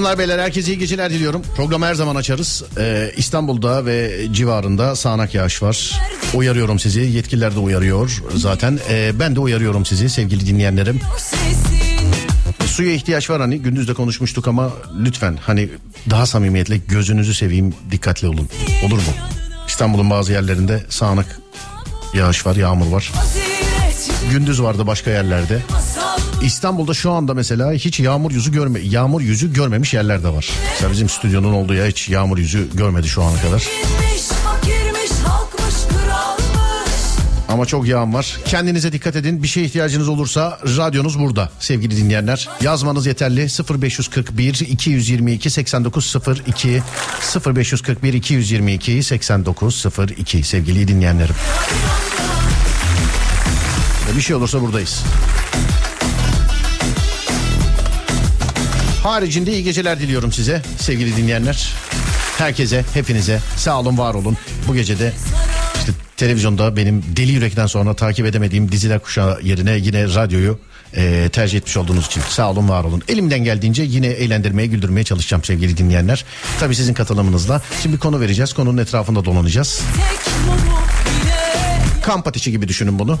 Hanımlar beyler herkese iyi geceler diliyorum. Programı her zaman açarız. Ee, İstanbul'da ve civarında sağanak yağış var. Uyarıyorum sizi. Yetkililer de uyarıyor zaten. Ee, ben de uyarıyorum sizi sevgili dinleyenlerim. Suya ihtiyaç var hani gündüz de konuşmuştuk ama lütfen hani daha samimiyetle gözünüzü seveyim dikkatli olun. Olur mu? İstanbul'un bazı yerlerinde sağanak yağış var, yağmur var. Gündüz vardı başka yerlerde. İstanbul'da şu anda mesela hiç yağmur yüzü görme yağmur yüzü görmemiş yerler de var. Mesela bizim stüdyonun olduğu yer hiç yağmur yüzü görmedi şu ana kadar. Ama çok yağın var. Kendinize dikkat edin. Bir şeye ihtiyacınız olursa radyonuz burada sevgili dinleyenler. Yazmanız yeterli. 0541 222 8902 0541 222 8902 sevgili dinleyenlerim. Bir şey olursa buradayız. Haricinde iyi geceler diliyorum size sevgili dinleyenler. Herkese, hepinize sağ olun, var olun. Bu gece de işte televizyonda benim Deli Yürek'ten sonra takip edemediğim diziler kuşağı yerine yine radyoyu e, tercih etmiş olduğunuz için sağ olun, var olun. Elimden geldiğince yine eğlendirmeye, güldürmeye çalışacağım sevgili dinleyenler. Tabii sizin katılımınızla. Şimdi bir konu vereceğiz. Konunun etrafında dolanacağız. Kamp ateşi gibi düşünün bunu.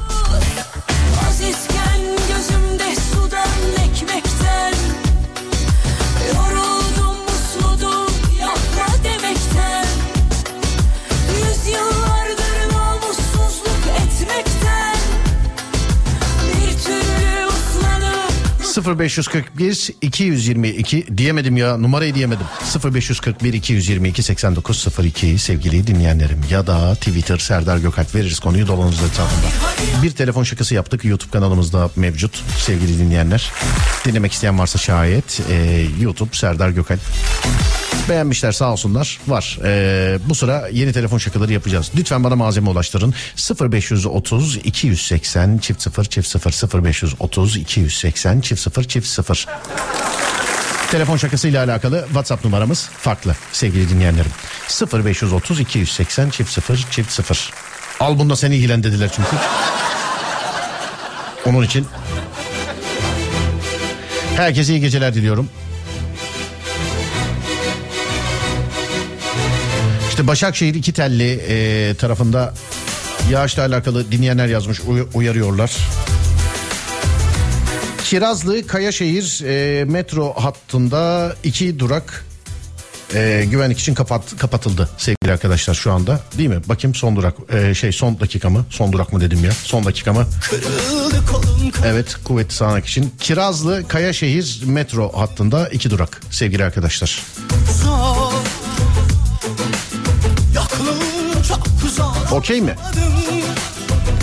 ...0541 222 diyemedim ya numarayı diyemedim 0541 222 8902 sevgili dinleyenlerim ya da Twitter Serdar Gökalp veririz konuyu dolanırız etrafında. Bir telefon şakası yaptık YouTube kanalımızda mevcut sevgili dinleyenler. Dinlemek isteyen varsa şayet e, YouTube Serdar Gökalp. Beğenmişler sağ olsunlar var. Ee, bu sıra yeni telefon şakaları yapacağız. Lütfen bana malzeme ulaştırın. 0530 280 çift 0 çift 0 0530 280 çift 0 çift 0. Telefon şakası ile alakalı WhatsApp numaramız farklı sevgili dinleyenlerim. 0530 280 çift 0 çift 0. Al bunda seni ilgilen dediler çünkü. Onun için herkese iyi geceler diliyorum. İşte Başakşehir iki telli e, tarafında yağışla alakalı dinleyenler yazmış uy- uyarıyorlar. Kirazlı Kayaşehir e, metro hattında iki durak e, güvenlik için kapat, kapatıldı sevgili arkadaşlar şu anda değil mi? Bakayım son durak e, şey son dakika mı? Son durak mı dedim ya? Son dakika mı? Evet kuvvetli sağanak için. Kirazlı Kayaşehir metro hattında iki durak sevgili arkadaşlar. Okey mi?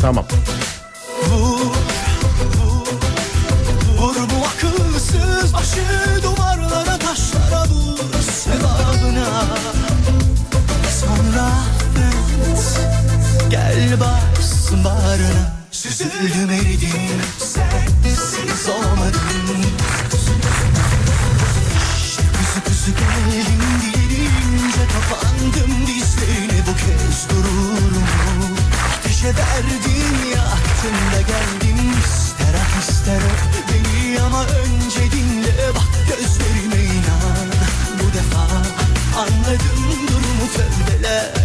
Tamam. Vur, vur, vur bu gel baksın bağrına Süzüldüm eridim sensiz olmadım İşte kuzu geldim diyelince kapandım dizlerine bu kez gururumu Ateşe verdim yaktım da geldim. İster at ister öp beni ama önce dinle. Bak gözlerime inan. Bu defa anladım durumu tövbeler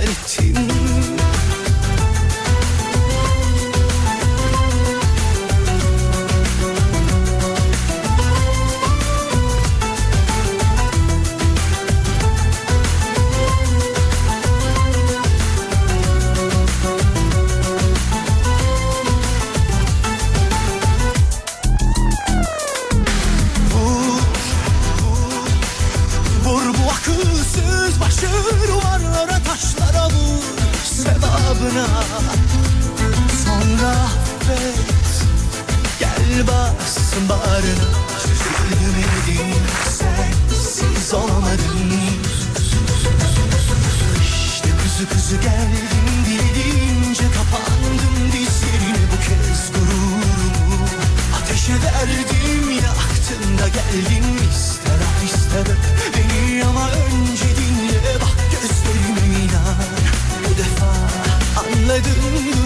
sevabına Sonra affet. Gel bassın bağrına. Süzüldüm eridim sensiz olmadım İşte kuzu kuzu geldim dilince kapandım dizlerine bu kez gururumu Ateşe verdim yaktım da geldim ister at ister beni ama önce anladım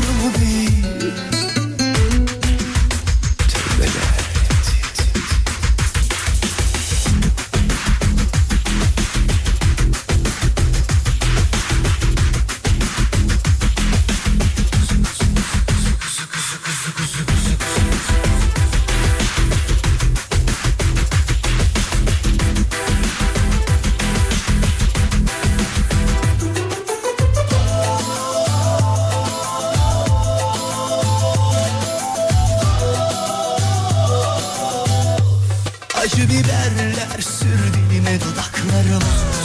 Acı biberler sür dilime dudaklarıma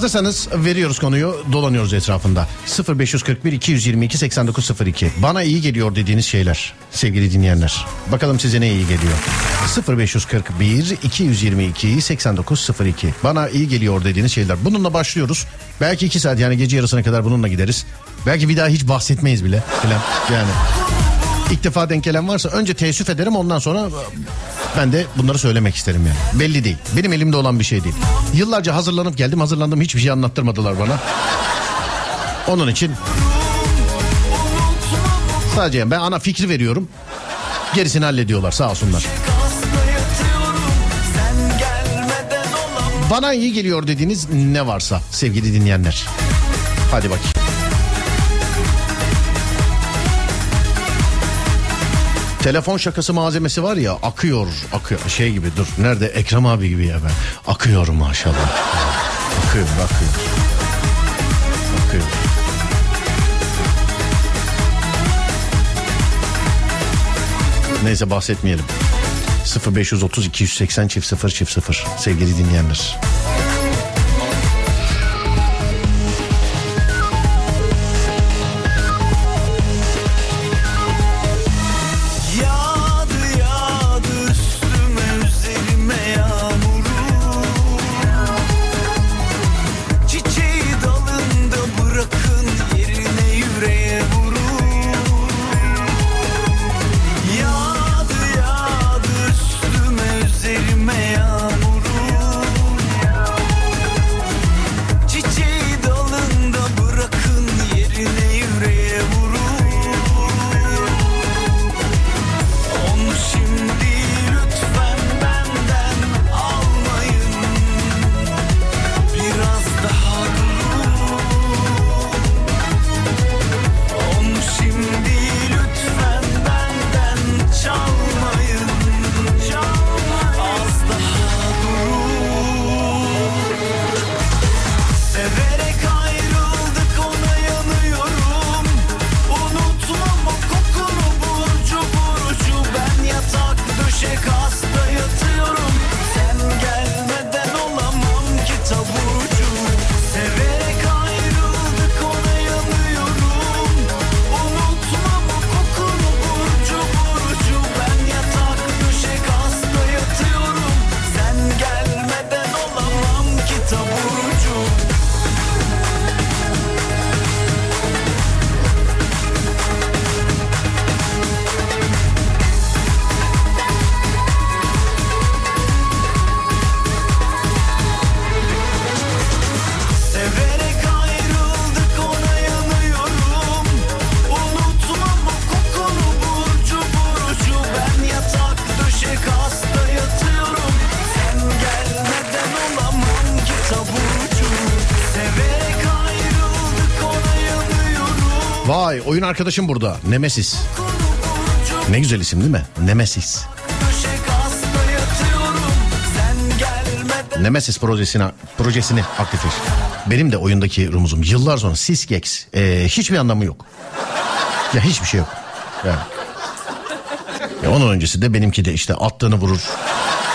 Hazırsanız veriyoruz konuyu dolanıyoruz etrafında. 0541 222 8902. Bana iyi geliyor dediğiniz şeyler sevgili dinleyenler. Bakalım size ne iyi geliyor. 0541 222 8902. Bana iyi geliyor dediğiniz şeyler. Bununla başlıyoruz. Belki iki saat yani gece yarısına kadar bununla gideriz. Belki bir daha hiç bahsetmeyiz bile. Falan. Yani ilk defa denk gelen varsa önce teessüf ederim ondan sonra ben de bunları söylemek isterim yani. Belli değil. Benim elimde olan bir şey değil. Yıllarca hazırlanıp geldim hazırlandım hiçbir şey anlattırmadılar bana. Onun için sadece ben ana fikri veriyorum. Gerisini hallediyorlar sağ olsunlar. Bana iyi geliyor dediğiniz ne varsa sevgili dinleyenler. Hadi bakayım. Telefon şakası malzemesi var ya akıyor akıyor. Şey gibi dur. Nerede? Ekrem abi gibi ya ben. Akıyor maşallah. Akıyor akıyor. Akıyor. Neyse bahsetmeyelim. 0530 280 çift 0 çift 0 sevgili dinleyenler. Oyun arkadaşım burada Nemesis. Ne güzel isim değil mi? Nemesis. Nemesis projesini, projesini aktifleş. Benim de oyundaki rumuzum yıllar sonra Sysgex e, hiçbir anlamı yok. Ya hiçbir şey yok. Yani. Ya onun öncesi de benimki de işte attığını vurur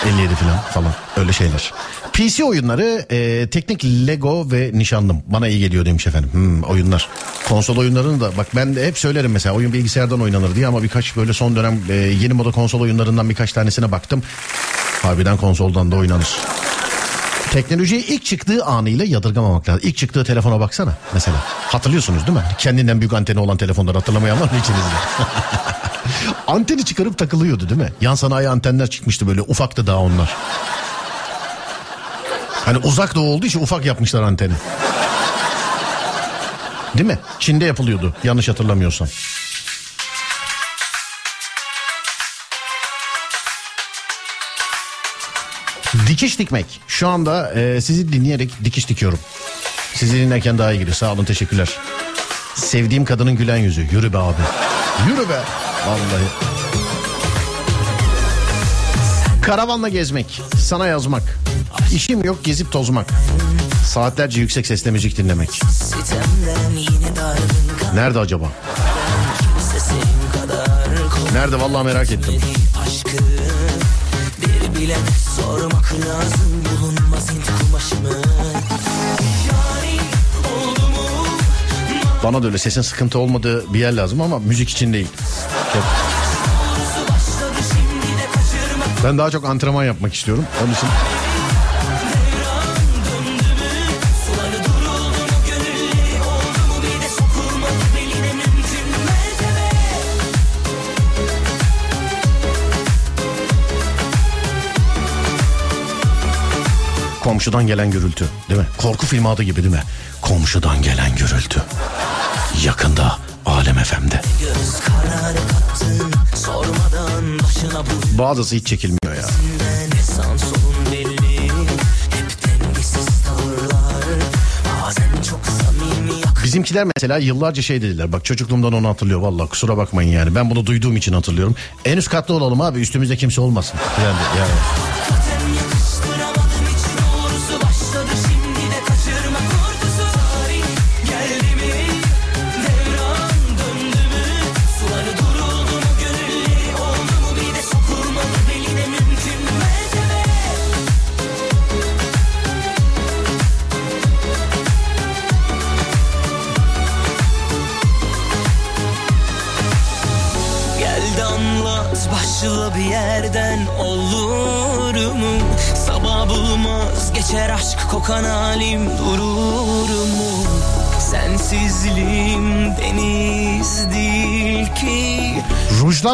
57 falan falan öyle şeyler. PC oyunları e, teknik Lego ve nişanlım bana iyi geliyor demiş efendim. Hmm, oyunlar. Konsol oyunlarını da bak ben de hep söylerim mesela oyun bilgisayardan oynanır diye ama birkaç böyle son dönem e, yeni moda konsol oyunlarından birkaç tanesine baktım. Harbiden konsoldan da oynanır. Teknolojiye ilk çıktığı anıyla yadırgamamak lazım. İlk çıktığı telefona baksana mesela. Hatırlıyorsunuz değil mi? Kendinden büyük anteni olan telefonları hatırlamayan var mı içinizde? Anteni çıkarıp takılıyordu değil mi? Yan sanayi antenler çıkmıştı böyle ufaktı daha onlar. Hani uzak doğu olduğu için ufak yapmışlar anteni. Değil mi? Çin'de yapılıyordu yanlış hatırlamıyorsam. Dikiş dikmek. Şu anda e, sizi dinleyerek dikiş dikiyorum. Sizi dinlerken daha iyi gidiyor. Sağ olun teşekkürler. Sevdiğim kadının gülen yüzü. Yürü be abi. Yürü be. Vallahi. Karavanla gezmek. Sana yazmak. İşim yok gezip tozmak. Saatlerce yüksek sesle müzik dinlemek. Nerede acaba? Nerede vallahi merak ettim. Bir bile sormak lazım bulunmaz kumaşımı. Bana da öyle sesin sıkıntı olmadığı bir yer lazım ama müzik için değil. Çok... Ben daha çok antrenman yapmak istiyorum. Onun için Komşudan gelen gürültü değil mi? Korku filmi adı gibi değil mi? Komşudan gelen gürültü. Yakında Alem FM'de. Bazısı hiç çekilmiyor ya. Bizimkiler mesela yıllarca şey dediler. Bak çocukluğumdan onu hatırlıyor vallahi kusura bakmayın yani. Ben bunu duyduğum için hatırlıyorum. En üst katta olalım abi üstümüzde kimse olmasın. Yani, yani.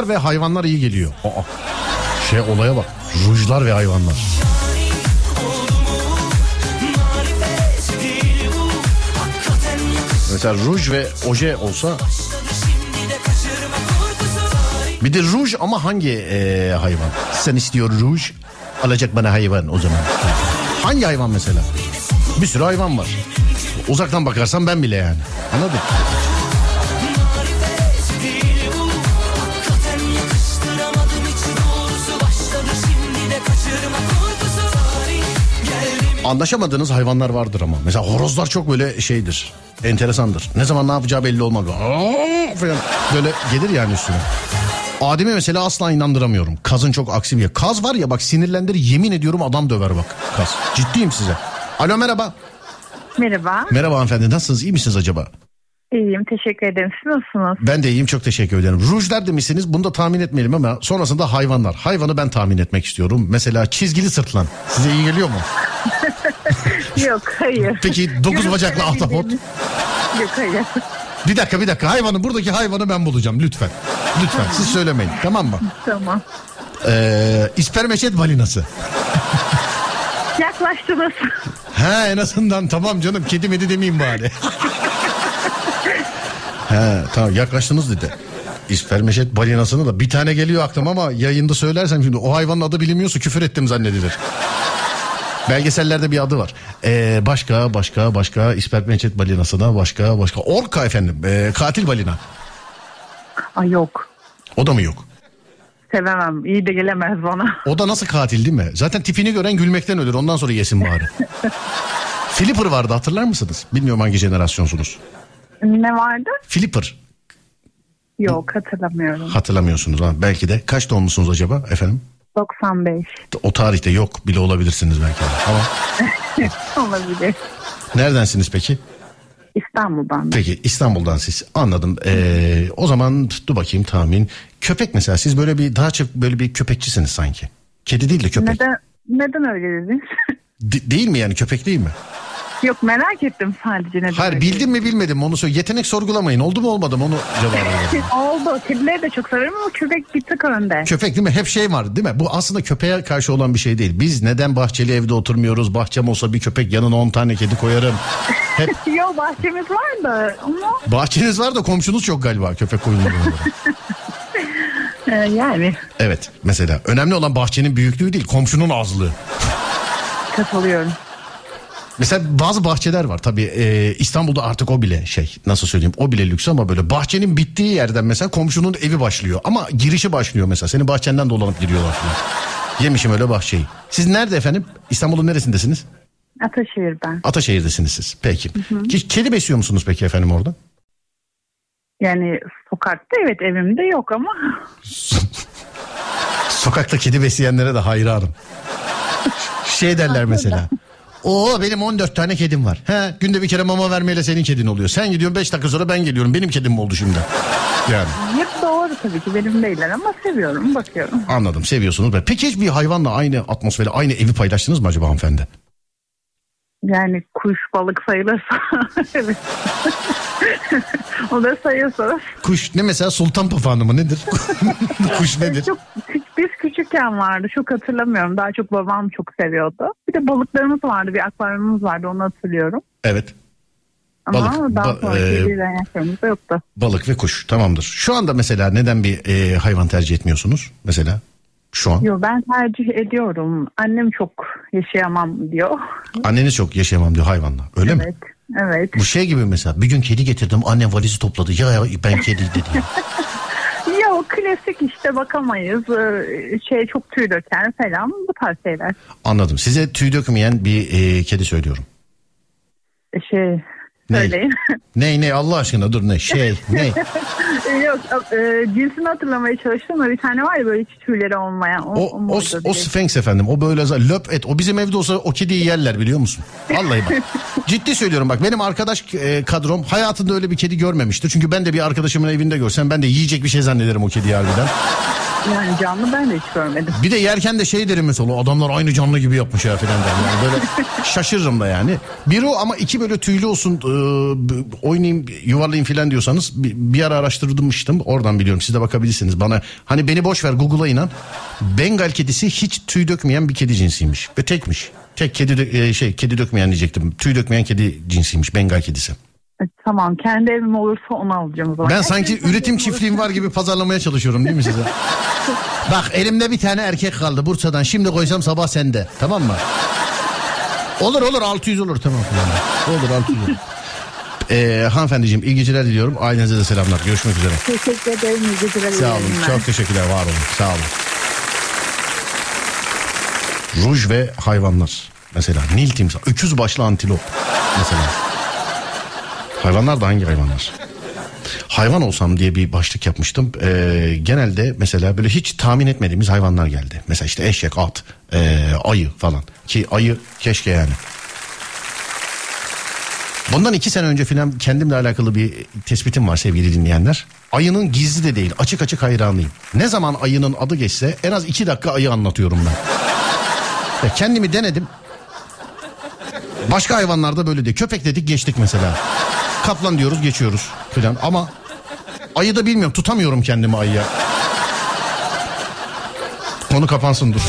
Rujlar ve hayvanlar iyi geliyor. Aa, şey olaya bak. Rujlar ve hayvanlar. Mesela ruj ve oje olsa bir de ruj ama hangi e, hayvan? Sen istiyor ruj alacak bana hayvan o zaman. Hangi hayvan mesela? Bir sürü hayvan var. Uzaktan bakarsan ben bile yani. Anladın? Anlaşamadığınız hayvanlar vardır ama. Mesela horozlar çok böyle şeydir. Enteresandır. Ne zaman ne yapacağı belli olmaz. Böyle gelir yani üstüne. Adem'e mesela asla inandıramıyorum. Kazın çok aksi bir Kaz var ya bak sinirlendir yemin ediyorum adam döver bak. Kaz. Ciddiyim size. Alo merhaba. Merhaba. Merhaba hanımefendi nasılsınız iyi misiniz acaba? İyiyim teşekkür ederim. Siz nasılsınız? Ben de iyiyim çok teşekkür ederim. Rujlar demişsiniz bunu da tahmin etmeyelim ama sonrasında hayvanlar. Hayvanı ben tahmin etmek istiyorum. Mesela çizgili sırtlan. Size iyi geliyor mu? Yok hayır. Peki dokuz bacaklı ahtapot? Yok hayır. Bir dakika bir dakika hayvanı buradaki hayvanı ben bulacağım lütfen. Lütfen siz söylemeyin tamam mı? Tamam. Ee, ispermeçet balinası. Yaklaştınız. Ha en azından tamam canım kedi medi demeyeyim bari. He tamam yaklaştınız dedi. İspermeçet balinasını da bir tane geliyor aklıma ama yayında söylersem şimdi o hayvanın adı bilinmiyorsa küfür ettim zannedilir. Belgesellerde bir adı var. Ee, başka başka başka ispermeçet balinasına başka başka orka efendim ee, katil balina. Ay yok. O da mı yok? sevemem. İyi de gelemez bana. O da nasıl katil değil mi? Zaten tipini gören gülmekten ölür. Ondan sonra yesin bari. Flipper vardı hatırlar mısınız? Bilmiyorum hangi jenerasyonsunuz. Ne vardı? Flipper Yok hatırlamıyorum. hatırlamıyorsunuz ha. Belki de kaç doğumlusunuz acaba efendim? 95 O tarihte yok bile olabilirsiniz belki. Ama olabilir. neredensiniz peki? İstanbul'dan. Peki İstanbul'dan siz anladım. Ee, o zaman dur bakayım tahmin. Köpek mesela siz böyle bir daha çok böyle bir köpekçisiniz sanki. Kedi değil de köpek. Neden, neden öyle dediniz? De- değil mi yani köpek değil mi? Yok merak ettim sadece neden Hayır öyle bildim mi bilmedim mi onu söyle. Yetenek sorgulamayın. Oldu mu olmadı mı onu cevap verin. Oldu. Kedileri de çok severim ama köpek bir tık önde. Köpek değil mi? Hep şey var değil mi? Bu aslında köpeğe karşı olan bir şey değil. Biz neden bahçeli evde oturmuyoruz? Bahçem olsa bir köpek yanına 10 tane kedi koyarım. Hep Yok bahçemiz var da ama bahçeniz var da komşunuz çok galiba köpek koyunu. e, yani evet mesela önemli olan bahçenin büyüklüğü değil komşunun azlığı. katılıyorum. Mesela bazı bahçeler var tabii e, İstanbul'da artık o bile şey nasıl söyleyeyim o bile lüks ama böyle bahçenin bittiği yerden mesela komşunun evi başlıyor ama girişi başlıyor mesela senin bahçenden dolanıp giriyorlar falan. Yemişim öyle bahçeyi. Siz nerede efendim? İstanbul'un neresindesiniz? Ataşehir'den. Ataşehir'desiniz siz. Peki. Ki- Kedi besliyor musunuz peki efendim orada? Yani sokakta evet evimde yok ama Sokakta kedi besleyenlere de hayranım. Şey derler mesela. Oo benim 14 tane kedim var. He, günde bir kere mama vermeyle senin kedin oluyor. Sen gidiyorsun 5 dakika sonra ben geliyorum. Benim kedim mi oldu şimdi? Yani hep doğru tabii ki benim değiller ama seviyorum bakıyorum. anladım seviyorsunuz. Peki hiç bir hayvanla aynı atmosferi aynı evi paylaştınız mı acaba hanımefendi? Yani kuş balık sayılırsa evet. o da sayıyorsa Kuş ne mesela sultan papağanı mı nedir? Kuş nedir? çok biz küçükken vardı çok hatırlamıyorum daha çok babam çok seviyordu. Bir de balıklarımız vardı bir akvaryumumuz vardı onu hatırlıyorum. Evet Ama Balık, daha ba- e, yoktu. balık ve kuş tamamdır. Şu anda mesela neden bir e, hayvan tercih etmiyorsunuz mesela? Şu an. Yo ben tercih ediyorum. Annem çok yaşayamam diyor. Anneniz çok yaşayamam diyor hayvanla. Öyle mi? Evet. Evet. Bu şey gibi mesela bir gün kedi getirdim annem valizi topladı. Ya, ya ben kedi dedi ya. Yok klasik işte bakamayız. Ee, Şey çok tüy döker falan bu tarz şeyler. Anladım. Size tüy dökmeyen bir e, kedi söylüyorum. Şey Ne? söyleyin. Ne ne Allah aşkına dur ne şey ne. Yok e, cinsini hatırlamaya çalıştım da bir tane var ya böyle hiç tüyleri olmayan. O, O, o, o. Sphinx efendim o böyle löp et o bizim evde olsa o kediyi yerler biliyor musun? Vallahi bak ciddi söylüyorum bak benim arkadaş e, kadrom hayatında öyle bir kedi görmemiştir. Çünkü ben de bir arkadaşımın evinde görsem ben de yiyecek bir şey zannederim o kediyi harbiden. Yani canlı ben de hiç görmedim. Bir de yerken de şey derim mesela adamlar aynı canlı gibi yapmış ya falan derim. Yani böyle şaşırırım da yani. Bir o ama iki böyle tüylü olsun e, oynayayım yuvarlayayım falan diyorsanız bir, bir ara araştırmıştım. Oradan biliyorum siz de bakabilirsiniz bana. Hani beni boş ver Google'a inan. Bengal kedisi hiç tüy dökmeyen bir kedi cinsiymiş. Ve tekmiş. Tek kedi e, şey kedi dökmeyen diyecektim. Tüy dökmeyen kedi cinsiymiş Bengal kedisi. E, Tamam kendi evim olursa onu alacağım o zaman. Ben sanki üretim çiftliğim var gibi pazarlamaya çalışıyorum değil mi size? Bak elimde bir tane erkek kaldı Bursa'dan. Şimdi koysam sabah sende. Tamam mı? Olur olur 600 olur tamam. Olur 600 olur. Ee, hanımefendiciğim iyi geceler diliyorum. Ailenize de selamlar. Görüşmek üzere. Teşekkür ederim. İyi geceler. Sağ olun. yayınlar. Çok teşekkürler. Var olun. Sağ olun. Ruj ve hayvanlar. Mesela Nil timsah. Öküz başlı antilop. Mesela. Hayvanlar da hangi hayvanlar? Hayvan olsam diye bir başlık yapmıştım. Ee, genelde mesela böyle hiç tahmin etmediğimiz hayvanlar geldi. Mesela işte eşek, at, ee, ayı falan. Ki ayı keşke yani. Bundan iki sene önce filan kendimle alakalı bir tespitim var sevgili dinleyenler. Ayının gizli de değil açık açık hayranıyım. Ne zaman ayının adı geçse en az iki dakika ayı anlatıyorum ben. Ya kendimi denedim. Başka hayvanlarda böyle değil. Köpek dedik geçtik mesela. Kaplan diyoruz geçiyoruz filan ama ayı da bilmiyorum tutamıyorum kendimi ayıya. Konu kapansın dur.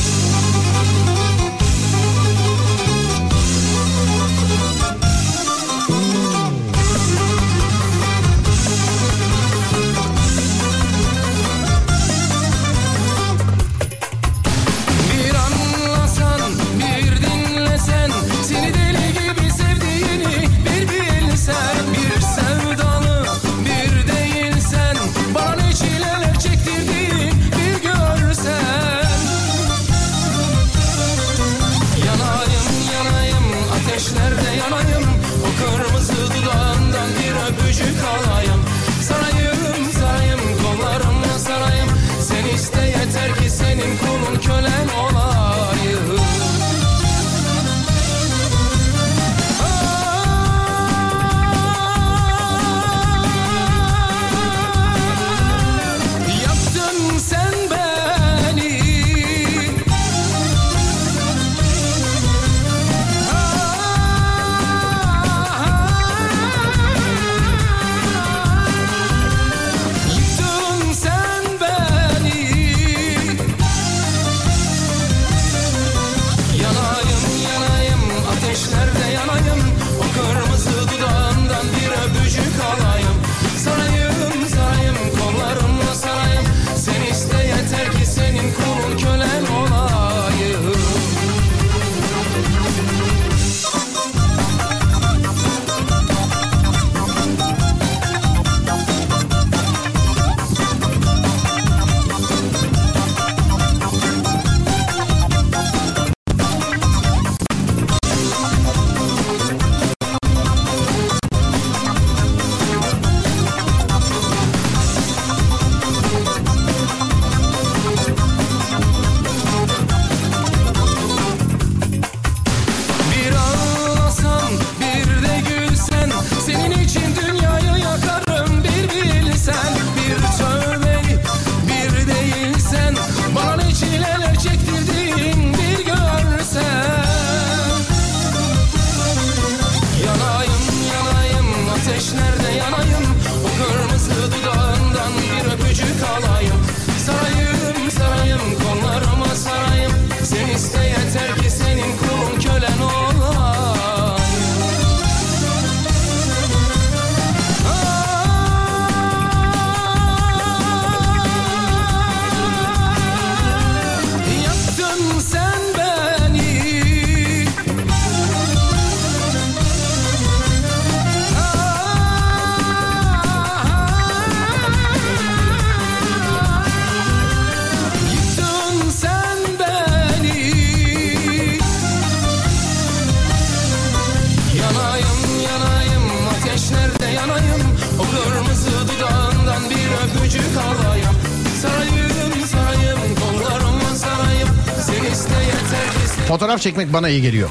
Fotoğraf çekmek bana iyi geliyor.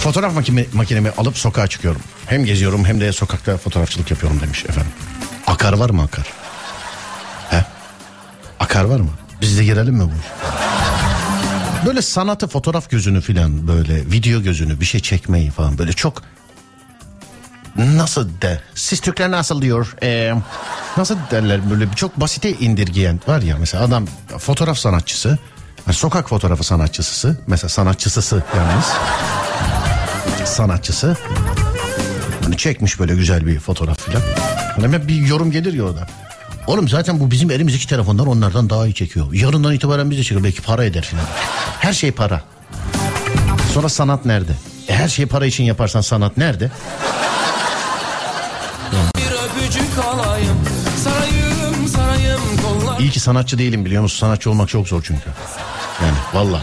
Fotoğraf makine, makinemi alıp sokağa çıkıyorum. Hem geziyorum hem de sokakta fotoğrafçılık yapıyorum demiş efendim. Akar var mı akar? He? Akar var mı? Biz de girelim mi bu? Böyle sanatı fotoğraf gözünü filan böyle video gözünü bir şey çekmeyi falan böyle çok nasıl de siz Türkler nasıl diyor Ee, nasıl derler böyle çok basite indirgeyen var ya mesela adam fotoğraf sanatçısı sokak fotoğrafı sanatçısı mesela sanatçısısı yalnız sanatçısı hani çekmiş böyle güzel bir fotoğraf filan hani bir yorum gelir ya orada Oğlum zaten bu bizim elimizdeki telefonlar onlardan daha iyi çekiyor. Yarından itibaren biz de çekiyor. Belki para eder filan. Her şey para. Sonra sanat nerede? E her şeyi para için yaparsan sanat nerede? bir öpücük alayım Sarayım sarayım İyi ki sanatçı değilim biliyor musun? Sanatçı olmak çok zor çünkü. Yani valla.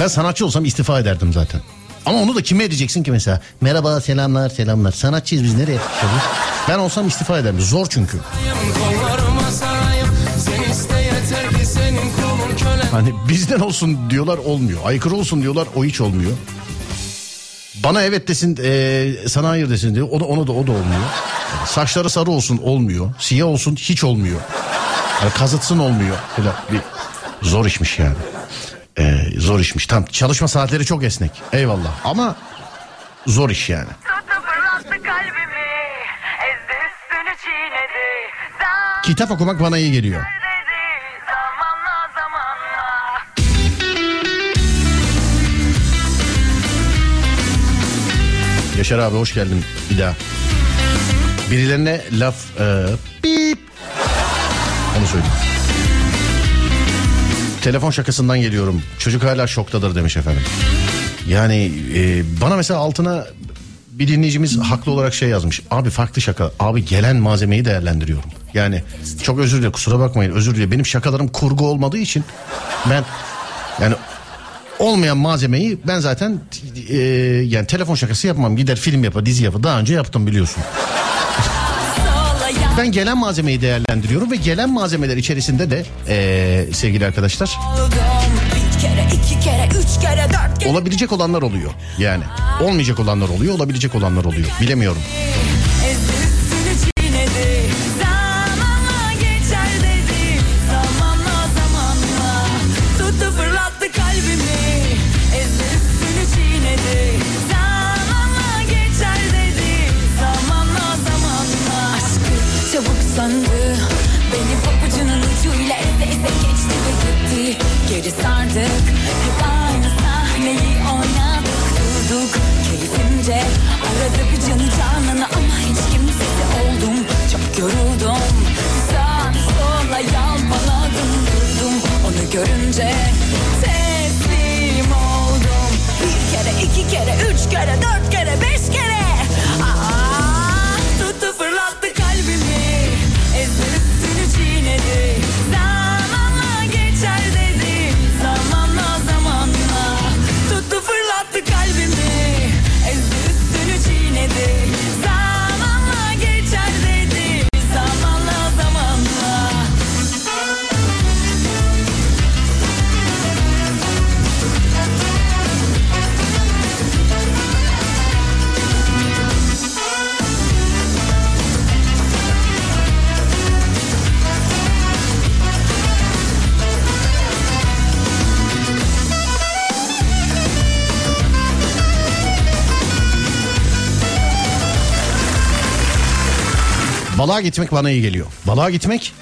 Ben sanatçı olsam istifa ederdim zaten. Ama onu da kime edeceksin ki mesela? Merhaba selamlar selamlar. Sanatçıyız biz nereye yapacağız? Ben olsam istifa ederdim. Zor çünkü. Hani bizden olsun diyorlar olmuyor. Aykırı olsun diyorlar o hiç olmuyor. Bana evet desin eee, sana hayır desin diyor. O da onu da o da olmuyor. Yani saçları sarı olsun olmuyor. Siyah olsun hiç olmuyor. Yani kazıtsın olmuyor. Falan. Bir zor işmiş yani. Eee, zor işmiş. Tam çalışma saatleri çok esnek. Eyvallah. Ama zor iş yani. Kitap okumak bana iyi geliyor. Yaşar abi hoş geldin bir daha. Birilerine laf e, bip onu söyleyeyim. Telefon şakasından geliyorum. Çocuk hala şoktadır demiş efendim. Yani e, bana mesela altına bir dinleyicimiz haklı olarak şey yazmış. Abi farklı şaka. Abi gelen malzemeyi değerlendiriyorum. Yani çok özür dilerim kusura bakmayın özür dilerim. Benim şakalarım kurgu olmadığı için ben yani olmayan malzemeyi ben zaten e, yani telefon şakası yapmam. Gider film yapar dizi yapar. Daha önce yaptım biliyorsun. Ben gelen malzemeyi değerlendiriyorum ve gelen malzemeler içerisinde de e, sevgili arkadaşlar kere, iki kere, üç kere, dört kere olabilecek olanlar oluyor. Yani olmayacak olanlar oluyor, olabilecek olanlar oluyor. Bilemiyorum. Balığa gitmek bana iyi geliyor. Balığa gitmek,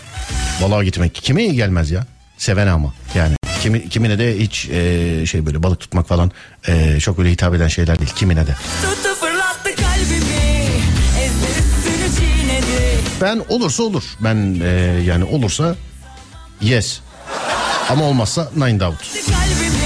balığa gitmek kime iyi gelmez ya? Sevene ama yani. Kimi, kimine de hiç e, şey böyle balık tutmak falan e, çok böyle hitap eden şeyler değil. Kimine de. Tuttu fırlattı kalbimi Ben olursa olur. Ben e, yani olursa yes. Ama olmazsa nine doubt. kalbimi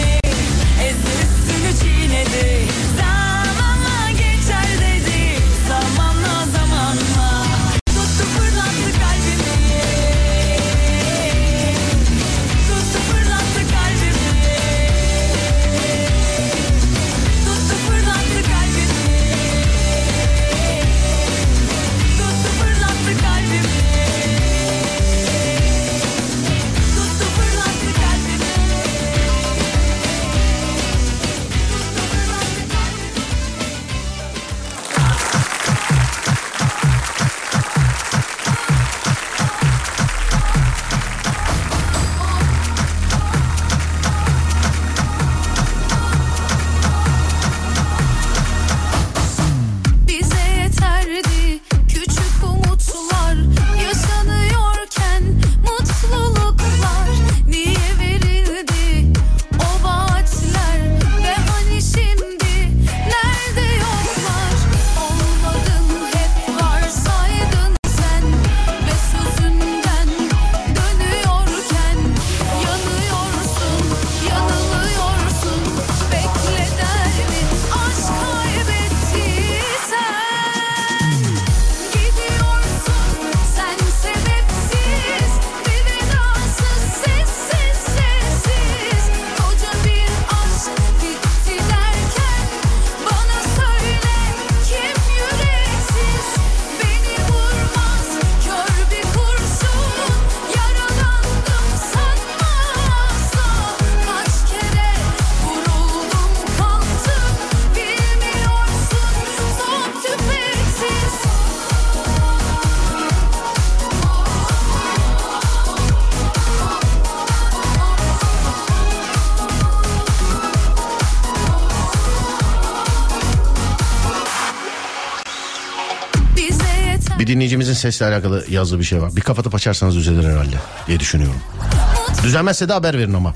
sesle alakalı yazdığı bir şey var. Bir kapatıp açarsanız düzelir herhalde diye düşünüyorum. Düzelmezse de haber verin ama.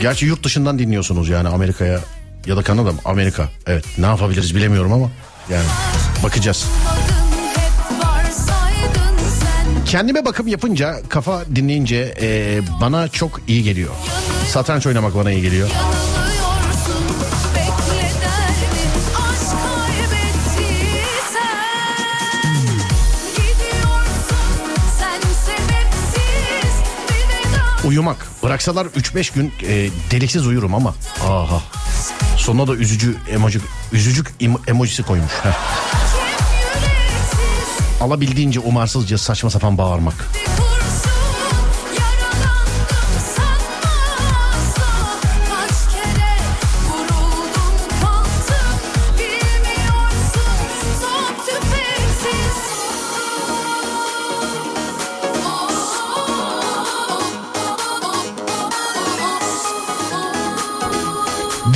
Gerçi yurt dışından dinliyorsunuz yani Amerika'ya ya da Kanada mı? Amerika. Evet ne yapabiliriz bilemiyorum ama yani bakacağız. Kendime bakım yapınca kafa dinleyince e, bana çok iyi geliyor. Satranç oynamak bana iyi geliyor. Uyumak. Bıraksalar 3-5 gün e, deliksiz uyurum ama. Aha. Sonuna da üzücü emoji, üzücük em- emojisi koymuş. Heh. Alabildiğince umarsızca saçma sapan bağırmak.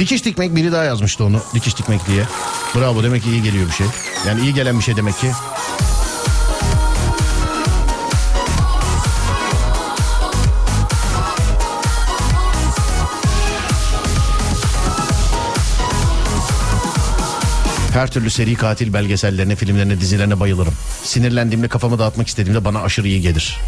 Dikiş dikmek biri daha yazmıştı onu. Dikiş dikmek diye. Bravo demek ki iyi geliyor bir şey. Yani iyi gelen bir şey demek ki. Her türlü seri katil belgesellerine, filmlerine, dizilerine bayılırım. Sinirlendiğimde kafamı dağıtmak istediğimde bana aşırı iyi gelir.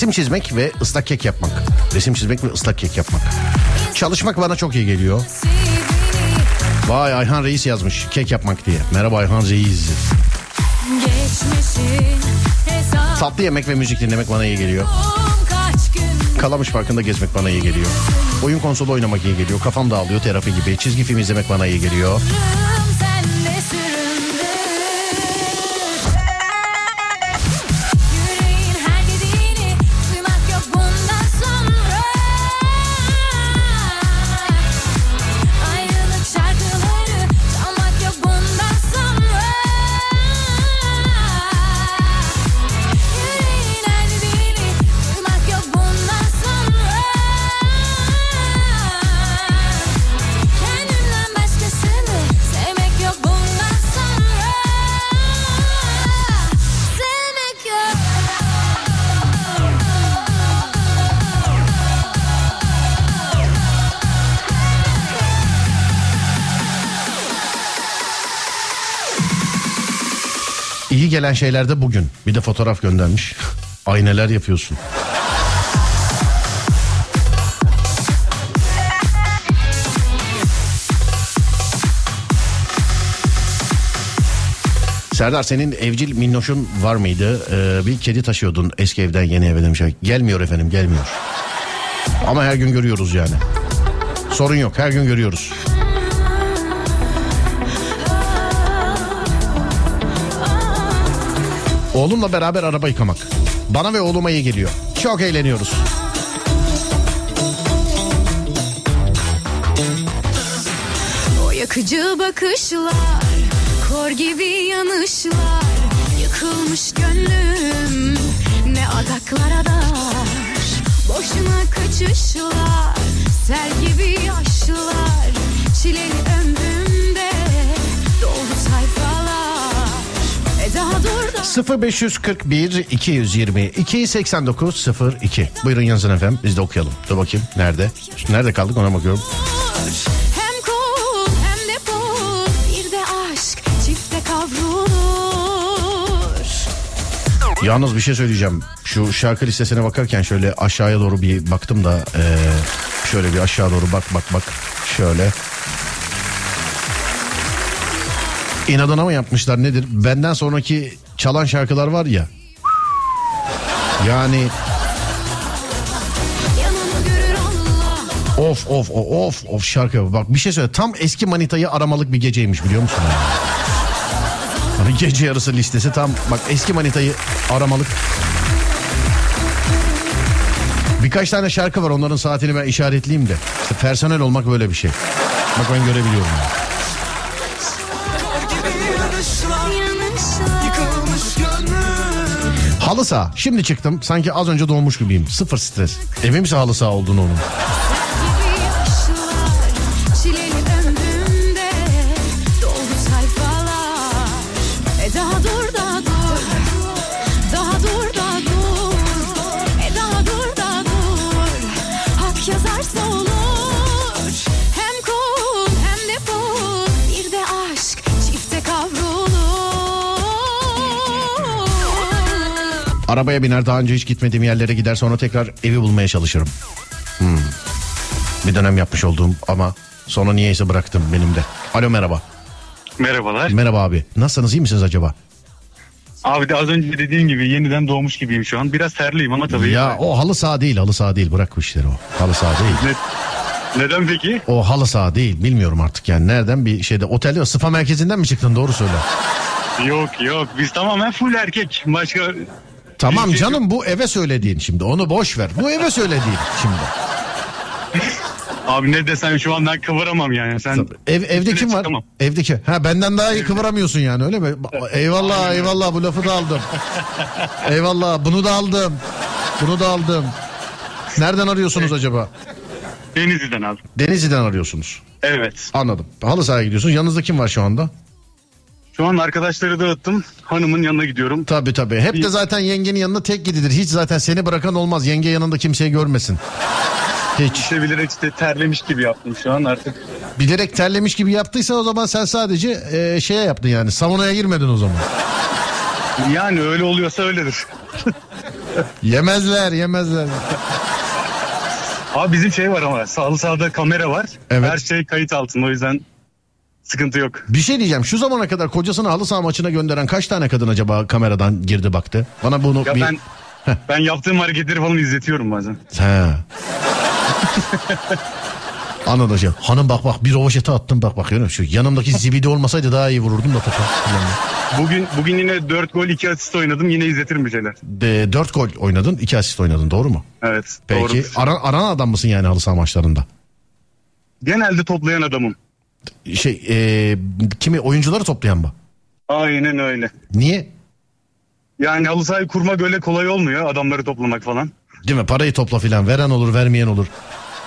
Resim çizmek ve ıslak kek yapmak. Resim çizmek ve ıslak kek yapmak. Çalışmak bana çok iyi geliyor. Vay Ayhan Reis yazmış kek yapmak diye. Merhaba Ayhan Reis. Tatlı yemek ve müzik dinlemek bana iyi geliyor. Kalamış Parkı'nda gezmek bana iyi geliyor. Oyun konsolu oynamak iyi geliyor. Kafam dağılıyor terapi gibi. Çizgi film izlemek bana iyi geliyor. Gelen şeyler de bugün. Bir de fotoğraf göndermiş. Ay yapıyorsun. Serdar senin evcil minnoşun var mıydı? Ee, bir kedi taşıyordun eski evden yeni eve demiş. Gelmiyor efendim gelmiyor. Ama her gün görüyoruz yani. Sorun yok her gün görüyoruz. Oğlumla beraber araba yıkamak. Bana ve oğluma iyi geliyor. Çok eğleniyoruz. O yakıcı bakışlar Kor gibi yanışlar Yıkılmış gönlüm Ne adaklara dar Boşuna kaçışlar Sel gibi yaşlar Çileli ömrümde 0541 220 289 02. Buyurun yazın efendim biz de okuyalım. Dur bakayım nerede? Nerede kaldık ona bakıyorum. Hem kul hem de pul Bir de aşk çifte kavrulur Yalnız bir şey söyleyeceğim. Şu şarkı listesine bakarken şöyle aşağıya doğru bir baktım da eee, şöyle bir aşağı doğru bak bak bak şöyle. İnadına mı yapmışlar nedir? Benden sonraki çalan şarkılar var ya. Yani of of of of şarkı. Bak bir şey söyle. Tam eski manitayı aramalık bir geceymiş biliyor musun? Yani? Gece yarısı listesi tam bak eski manitayı aramalık. Birkaç tane şarkı var onların saatini ben işaretleyeyim de. İşte personel olmak böyle bir şey. Bak ben görebiliyorum. Yani. Halı saha. Şimdi çıktım. Sanki az önce doğmuş gibiyim. Sıfır stres. Misin halı saha olduğunu onun? Arabaya biner daha önce hiç gitmediğim yerlere gider sonra tekrar evi bulmaya çalışırım. Hmm. Bir dönem yapmış olduğum ama sonra niyeyse bıraktım benim de. Alo merhaba. Merhabalar. Merhaba abi. Nasılsınız iyi misiniz acaba? Abi de az önce dediğim gibi yeniden doğmuş gibiyim şu an. Biraz terliyim ama tabii. Ya o halı saha değil halı saha değil bırak bu işleri o. Halı saha değil. Ne- neden peki? O halı saha değil bilmiyorum artık yani nereden bir şeyde otelde spa merkezinden mi çıktın doğru söyle. Yok yok biz tamamen full erkek. Başka Tamam canım bu eve söylediğin şimdi onu boş ver. Bu eve söylediğin şimdi. abi ne desem şu an ben kıvıramam yani. Sen Ev, evde kim var? çıkamam. Evdeki. Ha benden daha iyi kıvıramıyorsun yani öyle mi? Eyvallah eyvallah bu lafı da aldım. eyvallah bunu da aldım. Bunu da aldım. Nereden arıyorsunuz acaba? Denizli'den abi. Denizli'den arıyorsunuz. Evet. Anladım. Halı sahaya gidiyorsunuz. Yanınızda kim var şu anda? Şu an arkadaşları dağıttım. Hanımın yanına gidiyorum. Tabii tabii. Hep de zaten yengenin yanına tek gidilir. Hiç zaten seni bırakan olmaz. Yenge yanında kimseyi görmesin. Hiç. İşte bilerek işte terlemiş gibi yaptım şu an artık. Bilerek terlemiş gibi yaptıysan o zaman sen sadece e, şeye yaptın yani. Saunaya girmedin o zaman. Yani öyle oluyorsa öyledir. Yemezler yemezler. Abi bizim şey var ama sağlı sağda kamera var. Evet. Her şey kayıt altında o yüzden sıkıntı yok. Bir şey diyeceğim. Şu zamana kadar kocasını halı saha maçına gönderen kaç tane kadın acaba kameradan girdi baktı? Bana bunu Ya bir... ben ben yaptığım hareketleri falan izletiyorum bazen. He. Anladım hocam. Hanım bak bak bir rovaşete attım bak bak görüyor musun? Şu yanımdaki zibidi olmasaydı daha iyi vururdum da topa. Bugün bugün yine 4 gol 2 asist oynadım. Yine izletirim bir şeyler. De, 4 gol oynadın 2 asist oynadın doğru mu? Evet. Peki Doğru. aran, aranan adam mısın yani halı saha maçlarında? Genelde toplayan adamım. Şey e, kimi oyuncuları toplayan mı? Aynen öyle. Niye? Yani halı sahayı kurmak öyle kolay olmuyor adamları toplamak falan. Değil mi? Parayı topla filan. Veren olur vermeyen olur.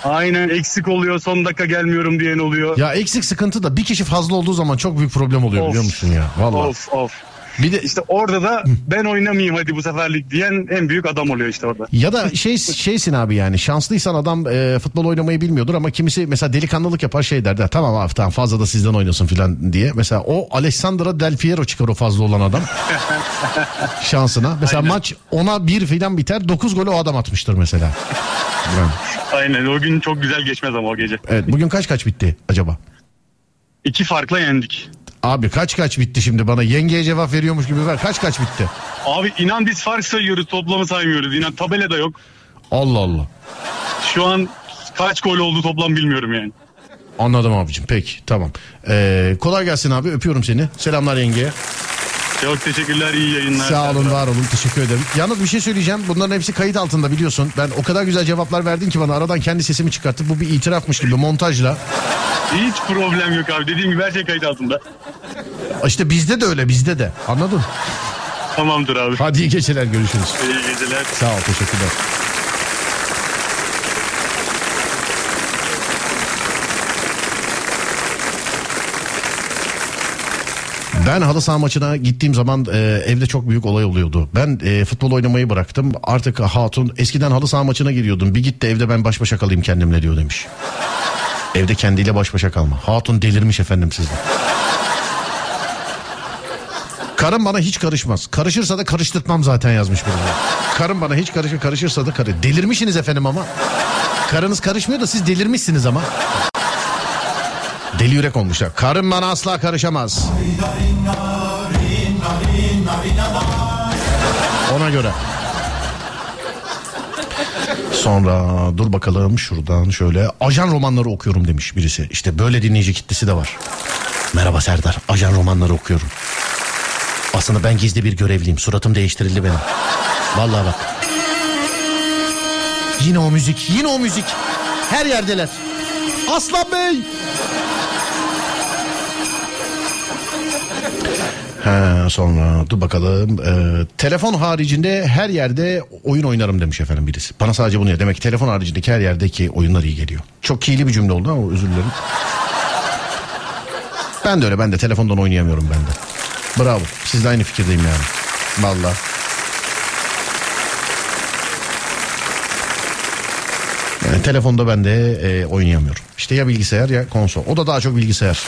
Aynen eksik oluyor son dakika gelmiyorum diyen oluyor. Ya eksik sıkıntı da bir kişi fazla olduğu zaman çok büyük problem oluyor Of. biliyor musun ya? Vallahi. Of of. Bir de İşte orada da ben oynamayayım hadi bu seferlik diyen en büyük adam oluyor işte orada. ya da şey şeysin abi yani şanslıysan adam e, futbol oynamayı bilmiyordur ama kimisi mesela delikanlılık yapar şey der de tamam abi tamam fazla da sizden oynasın filan diye. Mesela o Alessandro Del Piero çıkar o fazla olan adam. Şansına. Mesela maç ona bir filan biter 9 golü o adam atmıştır mesela. Yani, Aynen o gün çok güzel geçmez ama o gece. evet bugün kaç kaç bitti acaba? İki farkla yendik. Abi kaç kaç bitti şimdi bana yengeye cevap veriyormuş gibi ver. Kaç kaç bitti? Abi inan biz fark sayıyoruz toplamı saymıyoruz. İnan tabelada yok. Allah Allah. Şu an kaç gol oldu toplam bilmiyorum yani. Anladım abicim peki tamam. Ee, kolay gelsin abi öpüyorum seni. Selamlar yengeye. Çok teşekkürler iyi yayınlar. Sağ olun var olun teşekkür ederim. Yalnız bir şey söyleyeceğim bunların hepsi kayıt altında biliyorsun. Ben o kadar güzel cevaplar verdin ki bana aradan kendi sesimi çıkarttı. Bu bir itirafmış gibi montajla. Hiç problem yok abi. Dediğim gibi her şey kayıt altında. İşte bizde de öyle bizde de anladın? Tamamdır abi. Hadi iyi geceler görüşürüz. İyi geceler. Sağ ol teşekkürler. Ben halı saha maçına gittiğim zaman e, evde çok büyük olay oluyordu. Ben e, futbol oynamayı bıraktım. Artık hatun eskiden halı saha maçına gidiyordum. Bir git de evde ben baş başa kalayım kendimle diyor demiş. Evde kendiyle baş başa kalma. Hatun delirmiş efendim sizde. Karım bana hiç karışmaz. Karışırsa da karıştırtmam zaten yazmış biri. Karım bana hiç karışır, karışırsa da karı. Delirmişsiniz efendim ama. Karınız karışmıyor da siz delirmişsiniz ama. Deli yürek olmuşlar. Karım bana asla karışamaz. Ona göre. Sonra dur bakalım şuradan şöyle ajan romanları okuyorum demiş birisi. İşte böyle dinleyici kitlesi de var. Merhaba Serdar ajan romanları okuyorum. Aslında ben gizli bir görevliyim. Suratım değiştirildi benim. Vallahi bak. Yine o müzik, yine o müzik. Her yerdeler. Aslan Bey. He, sonra dur bakalım. Ee, telefon haricinde her yerde oyun oynarım demiş efendim birisi. Bana sadece bunu ya. Demek ki telefon haricindeki her yerdeki oyunlar iyi geliyor. Çok keyifli bir cümle oldu ama özür dilerim. Ben de öyle. Ben de telefondan oynayamıyorum ben de. Bravo. Sizle aynı fikirdeyim yani. Vallahi. Yani telefonda ben de e, oynayamıyorum. İşte ya bilgisayar ya konsol. O da daha çok bilgisayar.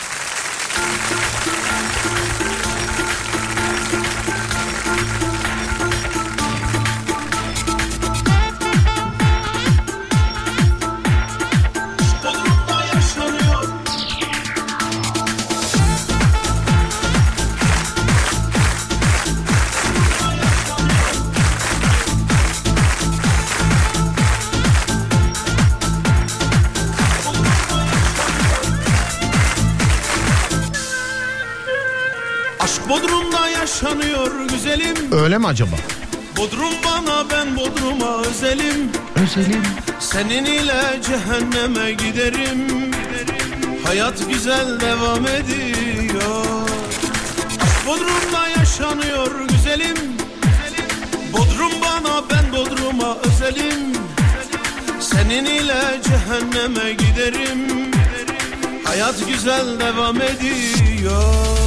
Öyle mi acaba? Bodrum bana ben Bodrum'a özelim. Özelim. Senin ile cehenneme giderim. Hayat güzel devam ediyor. Bodrum'da yaşanıyor güzelim. Bodrum bana ben Bodrum'a özelim. Senin ile cehenneme giderim. Hayat güzel devam ediyor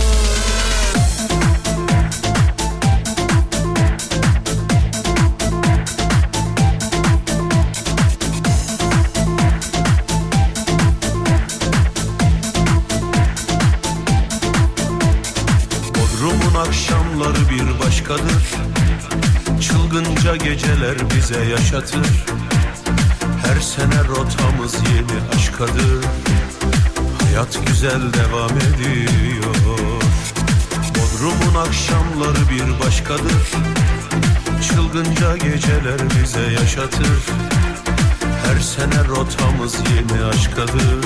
geceler bize yaşatır Her sene rotamız yeni aşkadır. Hayat güzel devam ediyor. Bodrum'un akşamları bir başkadır. Çılgınca geceler bize yaşatır. Her sene rotamız yeni aşkadır.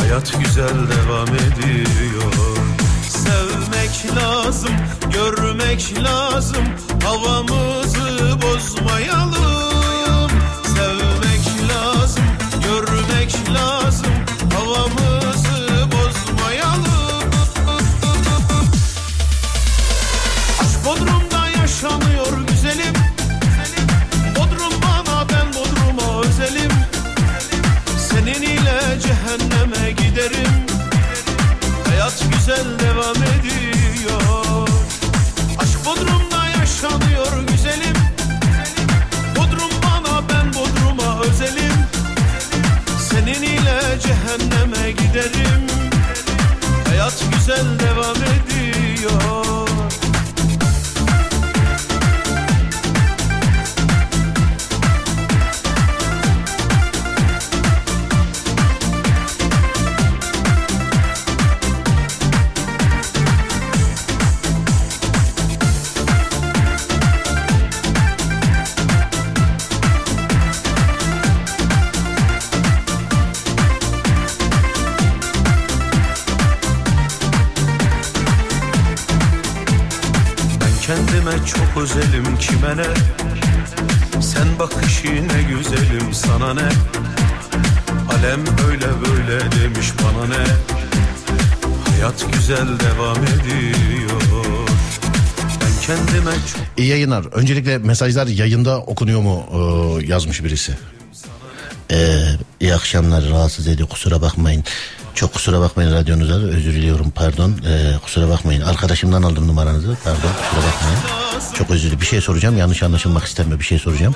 Hayat güzel devam ediyor Sevmek lazım, görmek lazım Havamızı bozmayalım. Sevmek lazım, görmek lazım Havamızı bozmayalım. Aşk Bodrum'da yaşanıyor güzelim. Bodrum bana ben Bodrum'a özelim. Senin ile cehenneme giderim. Hayat güzel özelim kime ne Sen bakış yine güzelim sana ne Alem öyle böyle demiş bana ne Hayat güzel devam ediyor kendime İyi yayınlar. Öncelikle mesajlar yayında okunuyor mu ee, yazmış birisi. Ee, iyi akşamlar rahatsız ediyor kusura bakmayın. Çok kusura bakmayın radyonuza özür diliyorum pardon. Ee, kusura bakmayın. Arkadaşımdan aldım numaranızı pardon kusura bakmayın. Çok özür dilerim. Bir şey soracağım yanlış anlaşılmak istemiyor bir şey soracağım.